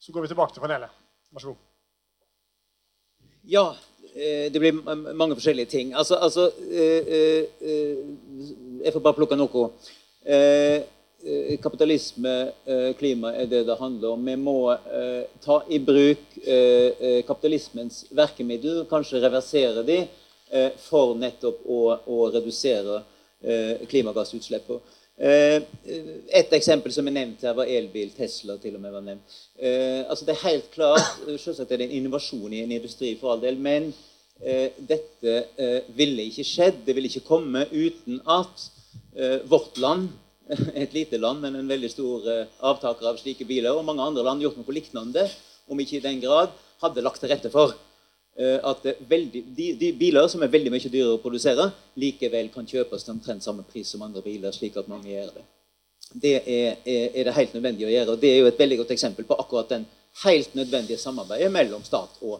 så går vi tilbake til panelet. Vær så god. Ja, eh, det blir mange forskjellige ting. Altså, altså eh, eh, Jeg får bare plukke noe. Kapitalisme, klima, er det det handler om. Vi må ta i bruk kapitalismens verkemiddel, kanskje reversere de, for nettopp å, å redusere klimagassutslippene. Eh, et eksempel som er nevnt her, var elbil. Tesla til og med var nevnt. Eh, altså det er helt klart, Selvsagt er det en innovasjon i en industri, for all del, men eh, dette ville ikke skjedd. Det ville ikke komme uten at vårt land, <laughs> et lite land, men en veldig stor avtaker av slike biler, og mange andre land gjort noe lignende, om ikke i den grad, hadde lagt til rette for Eh, at veldig, de, de, biler som er veldig mye dyrere å produsere, likevel kan kjøpes til omtrent samme pris som andre biler, slik at mange gjør det. Det er, er, er, det helt nødvendig å gjøre. og Det er jo et veldig godt eksempel på akkurat den helt nødvendige samarbeidet mellom stat og,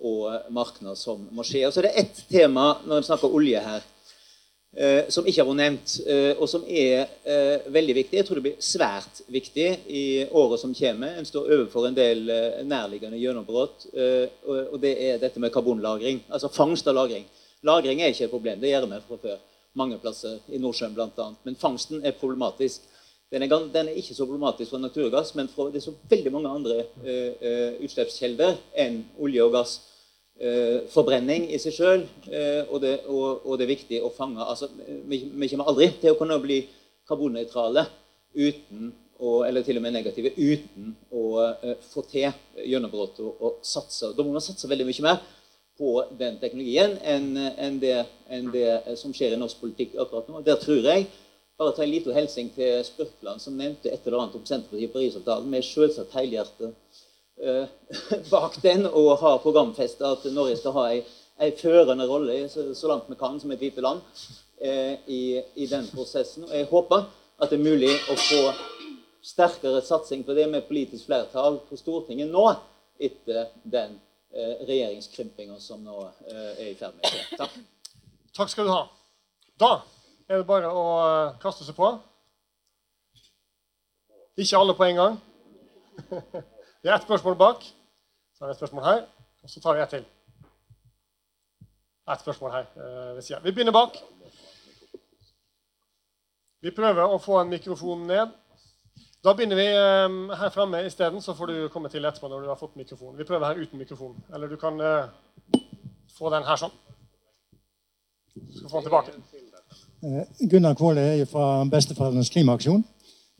og marked som må skje. Og så er det ett tema når en snakker olje her, eh, som ikke har vært nevnt, eh, og som er eh, veldig viktig. Jeg tror det blir svært viktig i året som kommer. En står overfor en del eh, nærliggende gjennombrudd, eh, og, og, det er dette med karbonlagring. Altså fangst og lagring. Lagring er ikke et problem. Det gjør vi fra før. Mange plasser i Nordsjøen bl.a. Men fangsten er problematisk. Den er, den er, ikke så problematisk for naturgass, men for, det er så veldig mange andre eh, utslippskjelder enn olje og gass forbrenning i seg sjøl, eh, og, og, og, det er viktig å fange altså, vi, vi, kommer aldri til å kunne bli karbonnøytrale eller til og med negative uten å eh, få til gjennombrudd og, satse. Da må man satse veldig mye mer på den teknologien enn, enn, det, enn det, som skjer i norsk politikk akkurat nå. Der tror jeg bare ta en liten hilsen til Spurkland, som nevnte et eller annet om Senterpartiet i Parisavtalen. Vi er selvsagt helhjertet Eh, <laughs> bak den og har programfesta at Norge skal ha ei, førende rolle så, så, langt vi kan som et lite land eh, i, i, den prosessen. Og jeg håper at det er mulig å få sterkere satsing på det med politisk flertall på Stortinget nå, etter den eh, regjeringskrympinga som nå eh, er i ferd med å skje. Takk. Takk skal du ha. Da er det bare å eh, kaste seg på. Ikke alle på en gang. <laughs> Det er ett spørsmål bak. Så er vi et spørsmål her. Og så tar vi ett til. Ett spørsmål her eh, ved sida. Vi begynner bak. Vi prøver å få en mikrofon ned. Da begynner vi eh, her framme isteden, så får du komme til etterpå når du har fått mikrofon. Vi prøver her uten mikrofon. Eller du kan uh, få den her sånn. Du skal få den tilbake. Gunnar Kvåle er fra Besteforeldrenes klimaaksjon.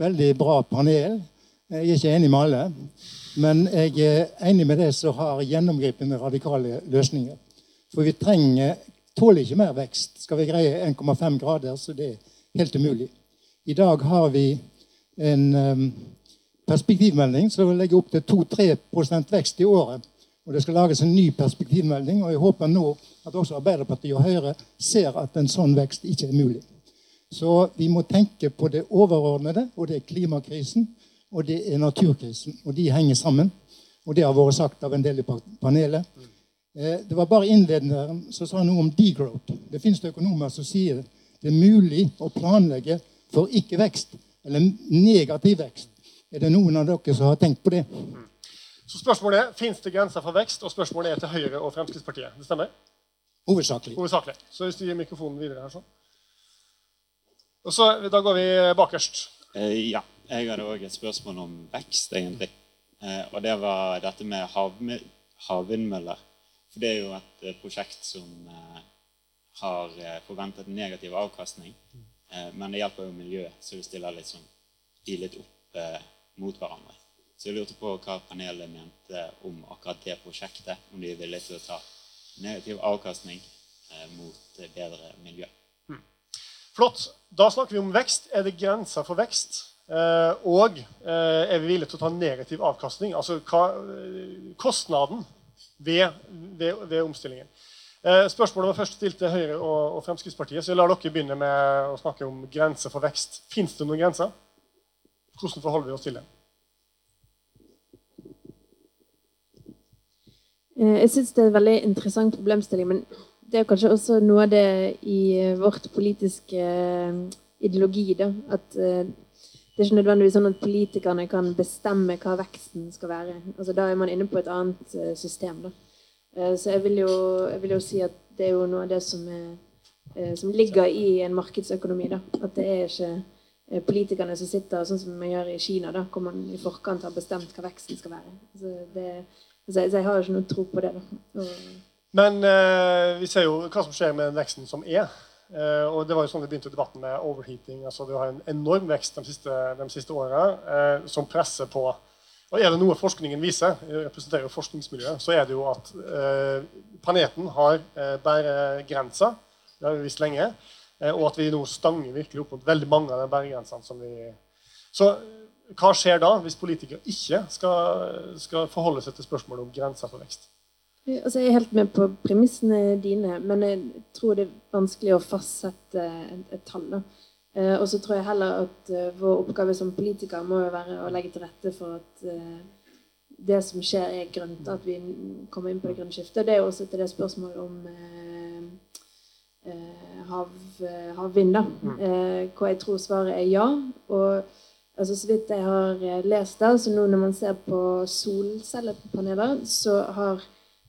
Veldig bra panel. Jeg er ikke enig med alle. Men jeg er enig med det som har gjennomgripende radikale løsninger. For vi trenger, tåler ikke mer vekst. Skal vi greie 1,5 grader, så det er helt umulig. I dag har vi en um, perspektivmelding som legger opp til 2-3% vekst i året. Og Det skal lages en ny perspektivmelding, og jeg håper nå at også Arbeiderpartiet og Høyre ser at en sånn vekst ikke er mulig. Så vi må tenke på det overordnede, og det er klimakrisen og det er naturkrisen. Og de henger sammen. Og det har vært sagt av en del i panelet. Eh, det var bare innlederen som sa noe om degrowth. Det fins økonomer som sier det er mulig å planlegge for ikke-vekst, eller negativ vekst. Er det noen av dere som har tenkt på det? Så spørsmålet er, Fins det grenser for vekst? Og spørsmålet er til Høyre og Fremskrittspartiet. Det stemmer? Hovedsakelig. Hovedsakelig. Så hvis du gir mikrofonen videre her sånn. Og så, Da går vi bakerst. Eh, ja. Jeg hadde òg et spørsmål om vekst, egentlig. Eh, og det var dette med havvindmøller. For det er jo et eh, prosjekt som eh, har forventet negativ avkastning. Men det hjelper jo miljøet, så det stiller litt sånn de litt opp mot hverandre. Så jeg lurte på hva panelet mente om akkurat det prosjektet. Om de er villige til å ta negativ avkastning mot bedre miljø. Flott. Da snakker vi om vekst. Er det grenser for vekst? Eh, og eh, er vi villige til å ta negativ avkastning? Altså eh, kostnaden ved, ved, ved omstillingen. Spørsmålet var først stilt til Høyre og, og Fremskrittspartiet, så jeg lar dere begynne med å snakke om grenser for vekst. Fins det noen grenser? Hvordan forholder vi oss til det? Jeg syns det er en veldig interessant problemstilling, men det er kanskje også noe av det i vårt politiske ideologi. da, at Det er ikke nødvendigvis sånn at politikerne kan bestemme hva veksten skal være. Altså Da er man inne på et annet eh, system. da. Eh, Så jeg vil, jo, jeg vil jo si at det er jo noe av det som, er, eh, som ligger i en markedsøkonomi. da, At det er ikke politikerne som sitter sånn som man gjør i Kina, da, hvor man i forkant har bestemt hva veksten skal være. Altså, det, så jeg, så jeg har jo ikke noe tro på det. Og, Men eh, vi ser jo hva som skjer med den veksten som er. Eh, og det var jo sånn vi begynte debatten med overheating. altså Vi har en enorm vekst de siste, de siste åra eh, som presser på Og er det noe forskningen viser, jeg representerer forskningsmiljøet, så er det jo at eh, planeten har eh, bæregrenser. Det har vi visst lenge. Eh, og at vi nå stanger virkelig opp mot veldig mange av de bæregrensene som vi Så hva skjer da, hvis politikere ikke skal, skal forholde seg til spørsmålet om grenser for vekst? Altså, jeg er helt med på premissene dine, men jeg tror det er vanskelig å fastsette et, et tall. da. Eh, og så tror jeg heller at eh, vår oppgave som politikere må jo være å legge til rette for at eh, det som skjer, er grønt. At vi kommer inn på det grønne skiftet. Det er jo også til det spørsmålet om eh, eh, hav, havvind, da. Eh, hvor jeg tror svaret er ja. Og altså, så vidt jeg har lest der, så nå når man ser på solcellepaneler, så har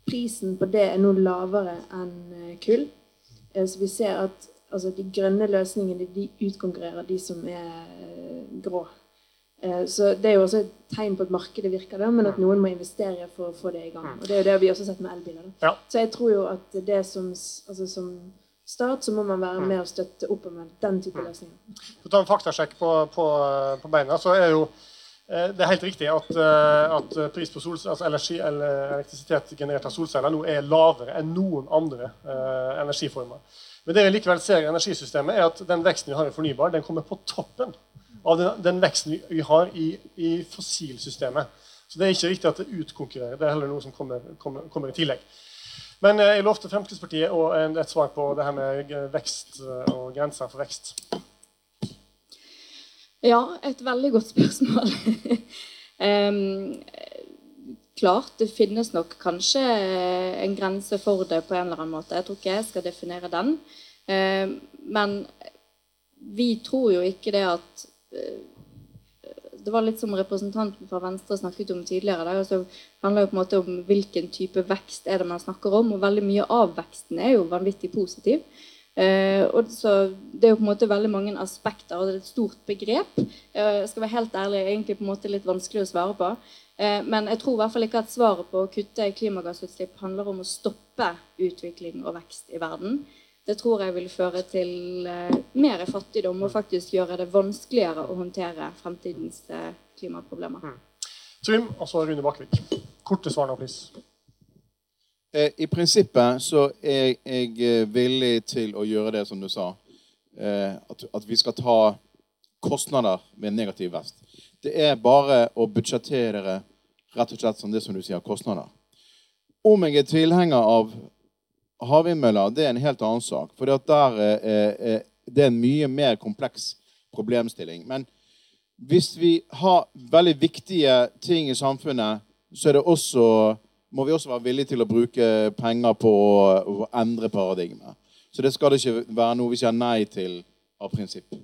prisen på det er nå lavere enn eh, kull. Eh, Så vi ser at altså, de grønne løsningene de utkonkurrerer de som er eh, grå. Så det er jo også et tegn på at markedet virker, da, men at noen må investere for å få det i gang. Og Det er jo det vi også har sett med elbiler. Ja. Så jeg tror jo at det som, altså, som stat så må man være med og støtte opp om den type løsninger. For å ta en faktasjekk på, på, på beina, så er jo det er helt riktig at, eh, at pris på sol, altså energi, eller elektrisitet generert av solceller nå er lavere enn noen andre eh, energiformer. Men det vi likevel ser i energisystemet, er at den veksten vi har i fornybar, den kommer på toppen av den, den veksten vi, har i, i fossilsystemet. Så det er ikke riktig at det utkonkurrerer. Det er heller noe som kommer, kommer, kommer i tillegg. Men eh, jeg lovte Fremskrittspartiet og et svar på det her med eh, vekst eh, og grenser for vekst. Ja, et veldig godt spørsmål. <laughs> um, klart, det finnes nok kanskje en grense for det på en eller annen måte. Jeg tror ikke jeg skal definere den. Um, men vi tror jo ikke det at eh, Det var litt som representanten fra Venstre snakket om tidligere. Det altså, handler jo på en måte om hvilken type vekst er det man snakker om. Og veldig mye av veksten er jo vanvittig positiv. Eh, og så Det er jo på en måte veldig mange aspekter, og det er et stort begrep. Eh, jeg skal være helt ærlig, egentlig på en måte litt vanskelig å svare på. Eh, men jeg tror i hvert fall ikke at svaret på å kutte klimagassutslipp handler om å stoppe utvikling og vekst i verden. Det tror jeg vil føre til eh, mer fattigdom og faktisk gjøre det vanskeligere å håndtere fremtidens eh, klimaproblemer. Trym, og så Rune Bakkevik. Korte svar nå, please. Eh, I prinsippet så er jeg eh, villig til å gjøre det som du sa. Eh, At, vi skal ta kostnader ved negativ vest. Det er bare å budsjettere rett og slett som det som du sier, kostnader. Om jeg er tilhenger av havvindmøller, det er en helt annen sak. For det er en mye mer kompleks problemstilling. Men hvis vi har veldig viktige ting i samfunnet, så er det også, må vi også være villige til å bruke penger på å, endre paradigmet. Så det skal det ikke være noe vi sier nei til av prinsipp.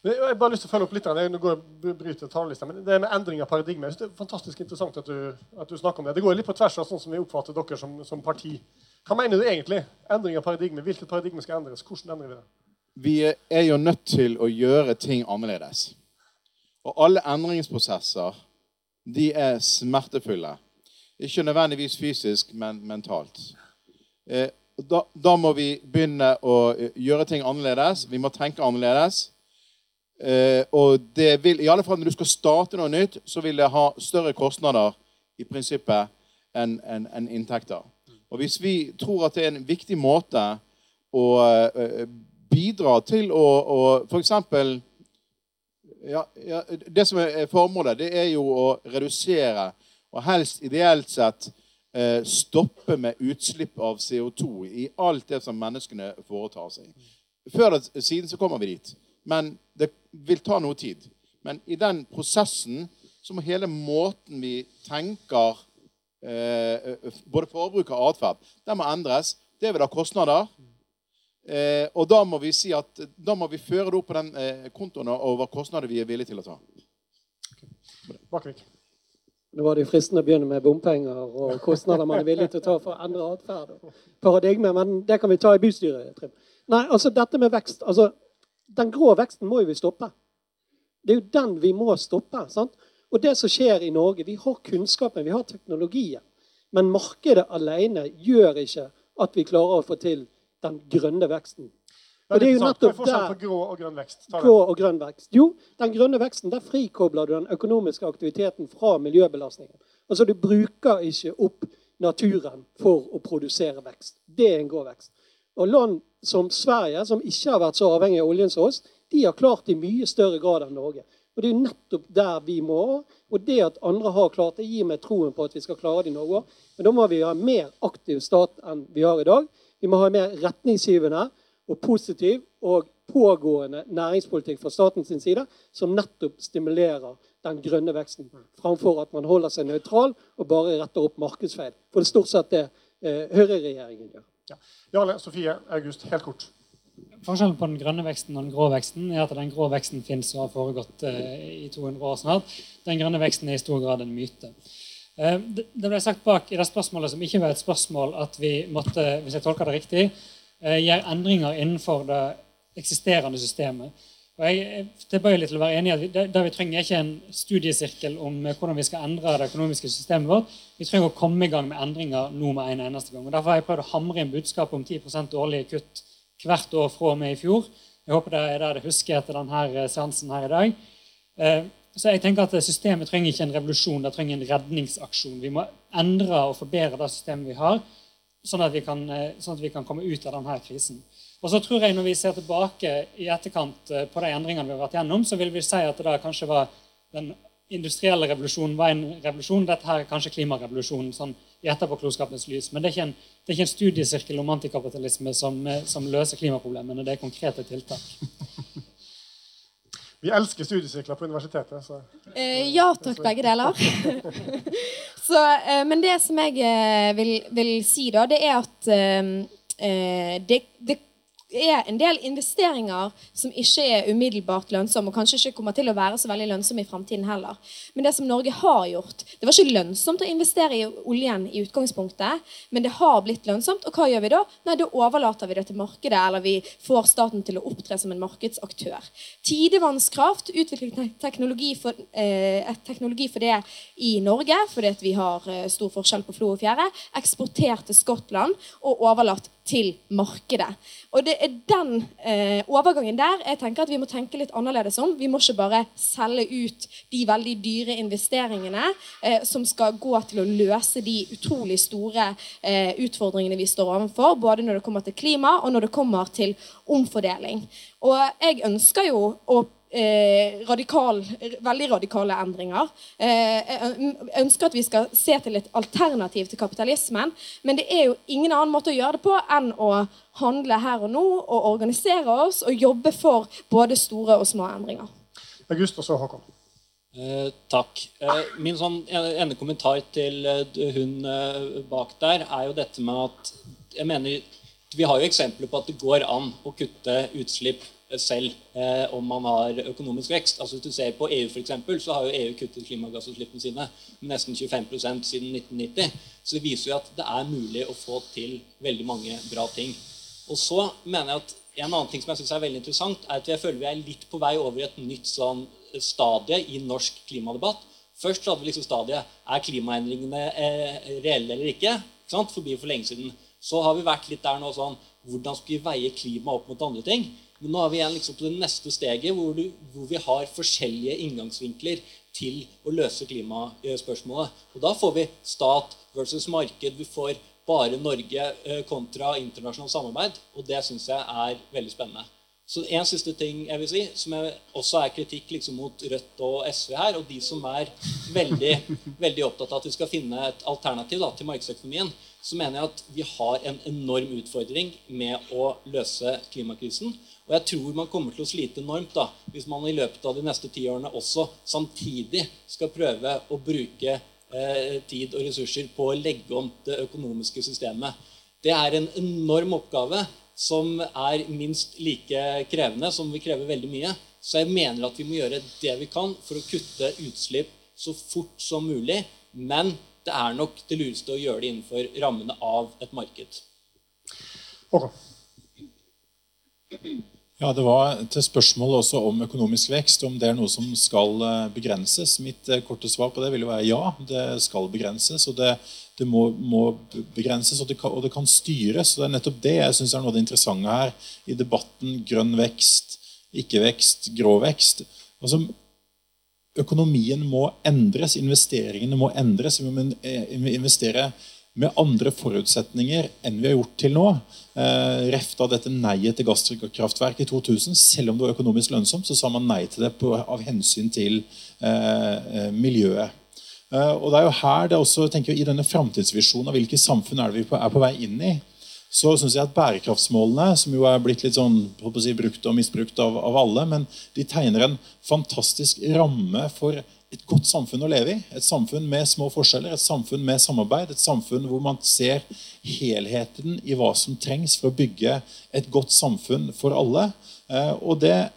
Men Jeg har bare lyst til å følge opp litt. Jeg går og bryter talerlista, men det med endring av paradigme det er fantastisk interessant at du, at du snakker om det. Det går litt på tvers av sånn som vi oppfatter dere som, som parti. Hva mener du egentlig? Endring av paradigme. Hvilket paradigme skal endres? Hvordan endrer vi det? Vi er jo nødt til å gjøre ting annerledes. Og alle endringsprosesser de er smertefulle. Ikke nødvendigvis fysisk, men mentalt. Eh, da, da, må vi begynne å eh, gjøre ting annerledes. Vi må tenke annerledes. Eh, og det vil, i alle fall når du skal starte noe nytt, så vil det ha større kostnader i prinsippet enn en, en inntekter. Og hvis vi tror at det er en viktig måte å bidra til å, å f.eks. Ja, ja, det som er formålet, det er jo å redusere, og helst ideelt sett uh, stoppe med utslipp av CO2 i alt det som menneskene foretar seg. Før eller siden så kommer vi dit. Men det vil ta noe tid. Men i den prosessen så må hele måten vi tenker eh, både forbruk og atferd, den må endres. Det vil ha kostnader. Eh, og da må vi si at da må vi føre det opp på den eh, kontoen over kostnader vi er villige til å ta. Bakvik. Nå var det jo fristende å begynne med bompenger og kostnader man er villig til å ta for å endre atferd. Paradigme, men det kan vi ta i bystyret. Nei, altså dette med vekst. altså Den grå veksten må jo vi stoppe. Det er jo den vi må stoppe. sant? Og det som skjer i Norge, Vi har kunnskapen, vi har teknologien. Men markedet alene gjør ikke at vi klarer å få til den grønne veksten. Og det er jo nettopp er på grå og grønn vekst? Grå og grønn vekst. Jo, den grønne veksten, der frikobler du den økonomiske aktiviteten fra miljøbelastningen. Altså Du bruker ikke opp naturen for å produsere vekst. Det er en grå vekst. Og Land som Sverige, som ikke har vært så avhengig av oljen som oss, de har klart det i mye større grad enn Norge. Og Det er jo nettopp der vi må. Og det at andre har klart det, gir meg troen på at vi skal klare det i Norge òg. Men da må vi ha mer aktiv stat enn vi har i dag. Vi må ha mer retningsgivende og positiv og pågående næringspolitikk fra statens side som nettopp stimulerer den grønne veksten, framfor at man holder seg nøytral og bare retter opp markedsfeil. For det er stort sett det eh, høyreregjeringen gjør. Ja. Jarle Sofie August, helt kort. Forskjellen på den grønne veksten og den grå veksten er at den grå veksten finnes og har foregått eh, i 200 år snart. Den grønne veksten er i stor grad en myte. Eh, det ble sagt bak i det spørsmålet som ikke var et spørsmål, at vi måtte hvis jeg tolker det riktig, eh, gjøre endringer innenfor det eksisterende systemet. Og jeg tilbøyelig til å være enig i at det, det vi trenger, er ikke en studiesirkel om hvordan vi skal endre det økonomiske systemet vårt. Vi trenger å komme i gang med endringer nå med en eneste gang. Og Derfor har jeg prøvd å hamre inn budskap om 10 årlige kutt hvert år fra og med i fjor. Jeg håper det er det det husker etter denne eh, seansen her i dag. Eh, så jeg tenker at Systemet trenger ikke en revolusjon, det trenger en redningsaksjon. Vi må endre og forbedre det systemet vi har, sånn at vi kan, eh, sånn at vi kan komme ut av denne krisen. Og så tror jeg Når vi ser tilbake i etterkant på de endringene vi har vært gjennom, så vil vi si at det kanskje var den industrielle revolusjonen var en revolusjon. Dette her er kanskje klimarevolusjonen sånn i etterpåklokskapens lys. Men det er ikke en det er ikke en studiesirkel om antikapitalisme som, eh, som løser klimaproblemene. Det er konkrete tiltak. Vi elsker studiesirkler på universitetet. Så. Eh, ja takk, begge deler. <laughs> så, eh, men det som jeg eh, vil, vil, si, da, det er at eh, det, det er en del investeringer som ikke er umiddelbart lønnsomme, og kanskje ikke kommer til å være så veldig lønnsomme i fremtiden heller. Men det som Norge har gjort Det var ikke lønnsomt å investere i oljen i utgangspunktet, men det har blitt lønnsomt. Og hva gjør vi da? Nei, Da overlater vi det til markedet, eller vi får staten til å opptre som en markedsaktør. Tidevannskraft utviklet teknologi for, eh, teknologi for det i Norge, fordi vi har eh, stor forskjell på flo og fjære. Eksportert til Skottland og overlatt til markedet. Og det er den eh, overgangen der jeg tenker at vi må tenke litt annerledes om. Vi må ikke bare selge ut de veldig dyre investeringene eh, som skal gå til å løse de utrolig store eh, utfordringene vi står overfor, både når det kommer til klima og når det kommer til omfordeling. Og jeg ønsker jo å eh, radikal, veldig radikale endringer. Eh, jeg ønsker at vi skal se til et alternativ til kapitalismen. Men det er jo ingen annen måte å gjøre det på enn å handle her og nå og organisere oss og jobbe for både store og små endringer. August og så Håkon. Eh, takk. Eh, min sånn ene kommentar til eh, hun eh, bak der er jo dette med at jeg mener Vi har jo eksempler på at det går an å kutte utslipp selv eh, om man har økonomisk vekst. Altså Hvis du ser på EU, for eksempel, så har jo EU kuttet klimagassutslippene sine med nesten 25% siden 1990. Så det viser jo at det er mulig å få til veldig mange bra ting. Og så mener jeg at En annen ting som jeg synes er veldig interessant, er at jeg føler vi er litt på vei over i et nytt sånn stadie i norsk klimadebatt. Først hadde vi liksom stadiet er klimaendringene eh, reelle eller ikke. ikke sant? Forbi for lenge siden. Så har vi vært litt der nå sånn Hvordan skal vi veie klima opp mot andre ting? Men nå er vi igjen liksom på det neste steget hvor, du, hvor vi har forskjellige inngangsvinkler til å løse klimaspørsmålet. Og da får vi stat versus marked. Vi får bare Norge eh, kontra internasjonalt samarbeid. Og det syns jeg er veldig spennende. Så En siste ting jeg vil si, som jeg også er kritikk liksom mot Rødt og SV her, og de som er veldig, veldig opptatt av at vi skal finne et alternativ da, til markedsøkonomien, så mener jeg at vi har en enorm utfordring med å løse klimakrisen. Og jeg tror man kommer til å slite enormt da, hvis man i løpet av de neste ti årene også samtidig skal prøve å bruke eh, tid og ressurser på å legge om det økonomiske systemet. Det er en enorm oppgave som er minst like krevende, som vil kreve veldig mye. Så jeg mener at vi må gjøre det vi kan for å kutte utslipp så fort som mulig. Men det er nok det lureste å gjøre det innenfor rammene av et marked. Okay. Ja, Det var til spørsmålet også om økonomisk vekst, om det er noe som skal eh, begrenses. Mitt eh, korte svar på det vil jo være ja, det skal begrenses. og Det, det må, må, begrenses, og det, kan, og det, kan, styres. og Det er nettopp det jeg syns er noe av det interessante her i debatten grønn vekst, ikke-vekst, grå vekst. Altså, Økonomien må endres, investeringene må endres. Vi må eh, investere med andre forutsetninger enn vi har gjort til nå. Eh, ref da dette neiet til gasskraftverk i 2000. Selv om det var økonomisk lønnsomt, så sa man nei til det på, av hensyn til eh, eh miljøet. Eh, og det er jo her det også, tenker jeg, I denne framtidsvisjonen av hvilke samfunn er det vi er på vei inn i, så syns jeg at bærekraftsmålene, som jo er blitt litt sånn, si, brukt og misbrukt av, av alle, men de tegner en fantastisk ramme for et godt samfunn å leve i. Et samfunn med små forskjeller, et samfunn med samarbeid. Et samfunn hvor man ser helheten i hva som trengs for å bygge et godt samfunn for alle. Eh, og det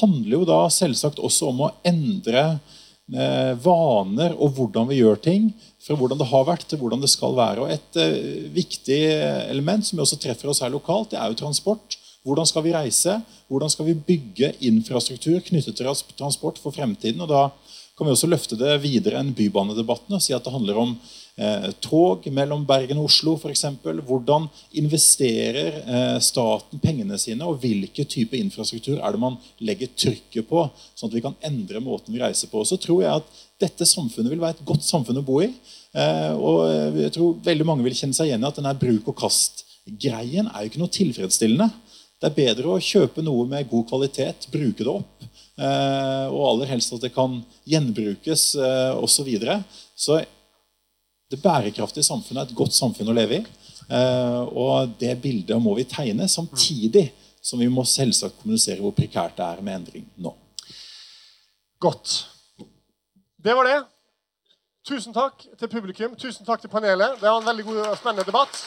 handler jo da selvsagt også om å endre eh, vaner og hvordan vi gjør ting. Fra hvordan det har vært til hvordan det skal være. Og Et eh, viktig element som også treffer oss her lokalt, det er jo transport. Hvordan skal vi reise? Hvordan skal vi bygge infrastruktur knyttet til transport for fremtiden? Og da kan vi også løfte det videre enn bybanedebatten og si at det handler om eh, tog mellom Bergen og Oslo f.eks. Hvordan investerer eh, staten pengene sine, og hvilken type infrastruktur er det man legger trykket på, sånn at vi kan endre måten vi reiser på. Så tror jeg at dette samfunnet vil være et godt samfunn å bo i. Eh, og jeg tror veldig mange vil kjenne seg igjen i at denne bruk og kast-greien er jo ikke noe tilfredsstillende. Det er bedre å kjøpe noe med god kvalitet, bruke det opp, eh, og aller helst at det kan gjenbrukes eh, osv. Så, videre. så det bærekraftige samfunnet er et godt samfunn å leve i. Eh, og det bildet må vi tegne, samtidig som vi må selvsagt kommunisere hvor prekært det er med endring nå. Godt. Det var det. Tusen takk til publikum. Tusen takk til panelet. Det var en veldig god og spennende debatt.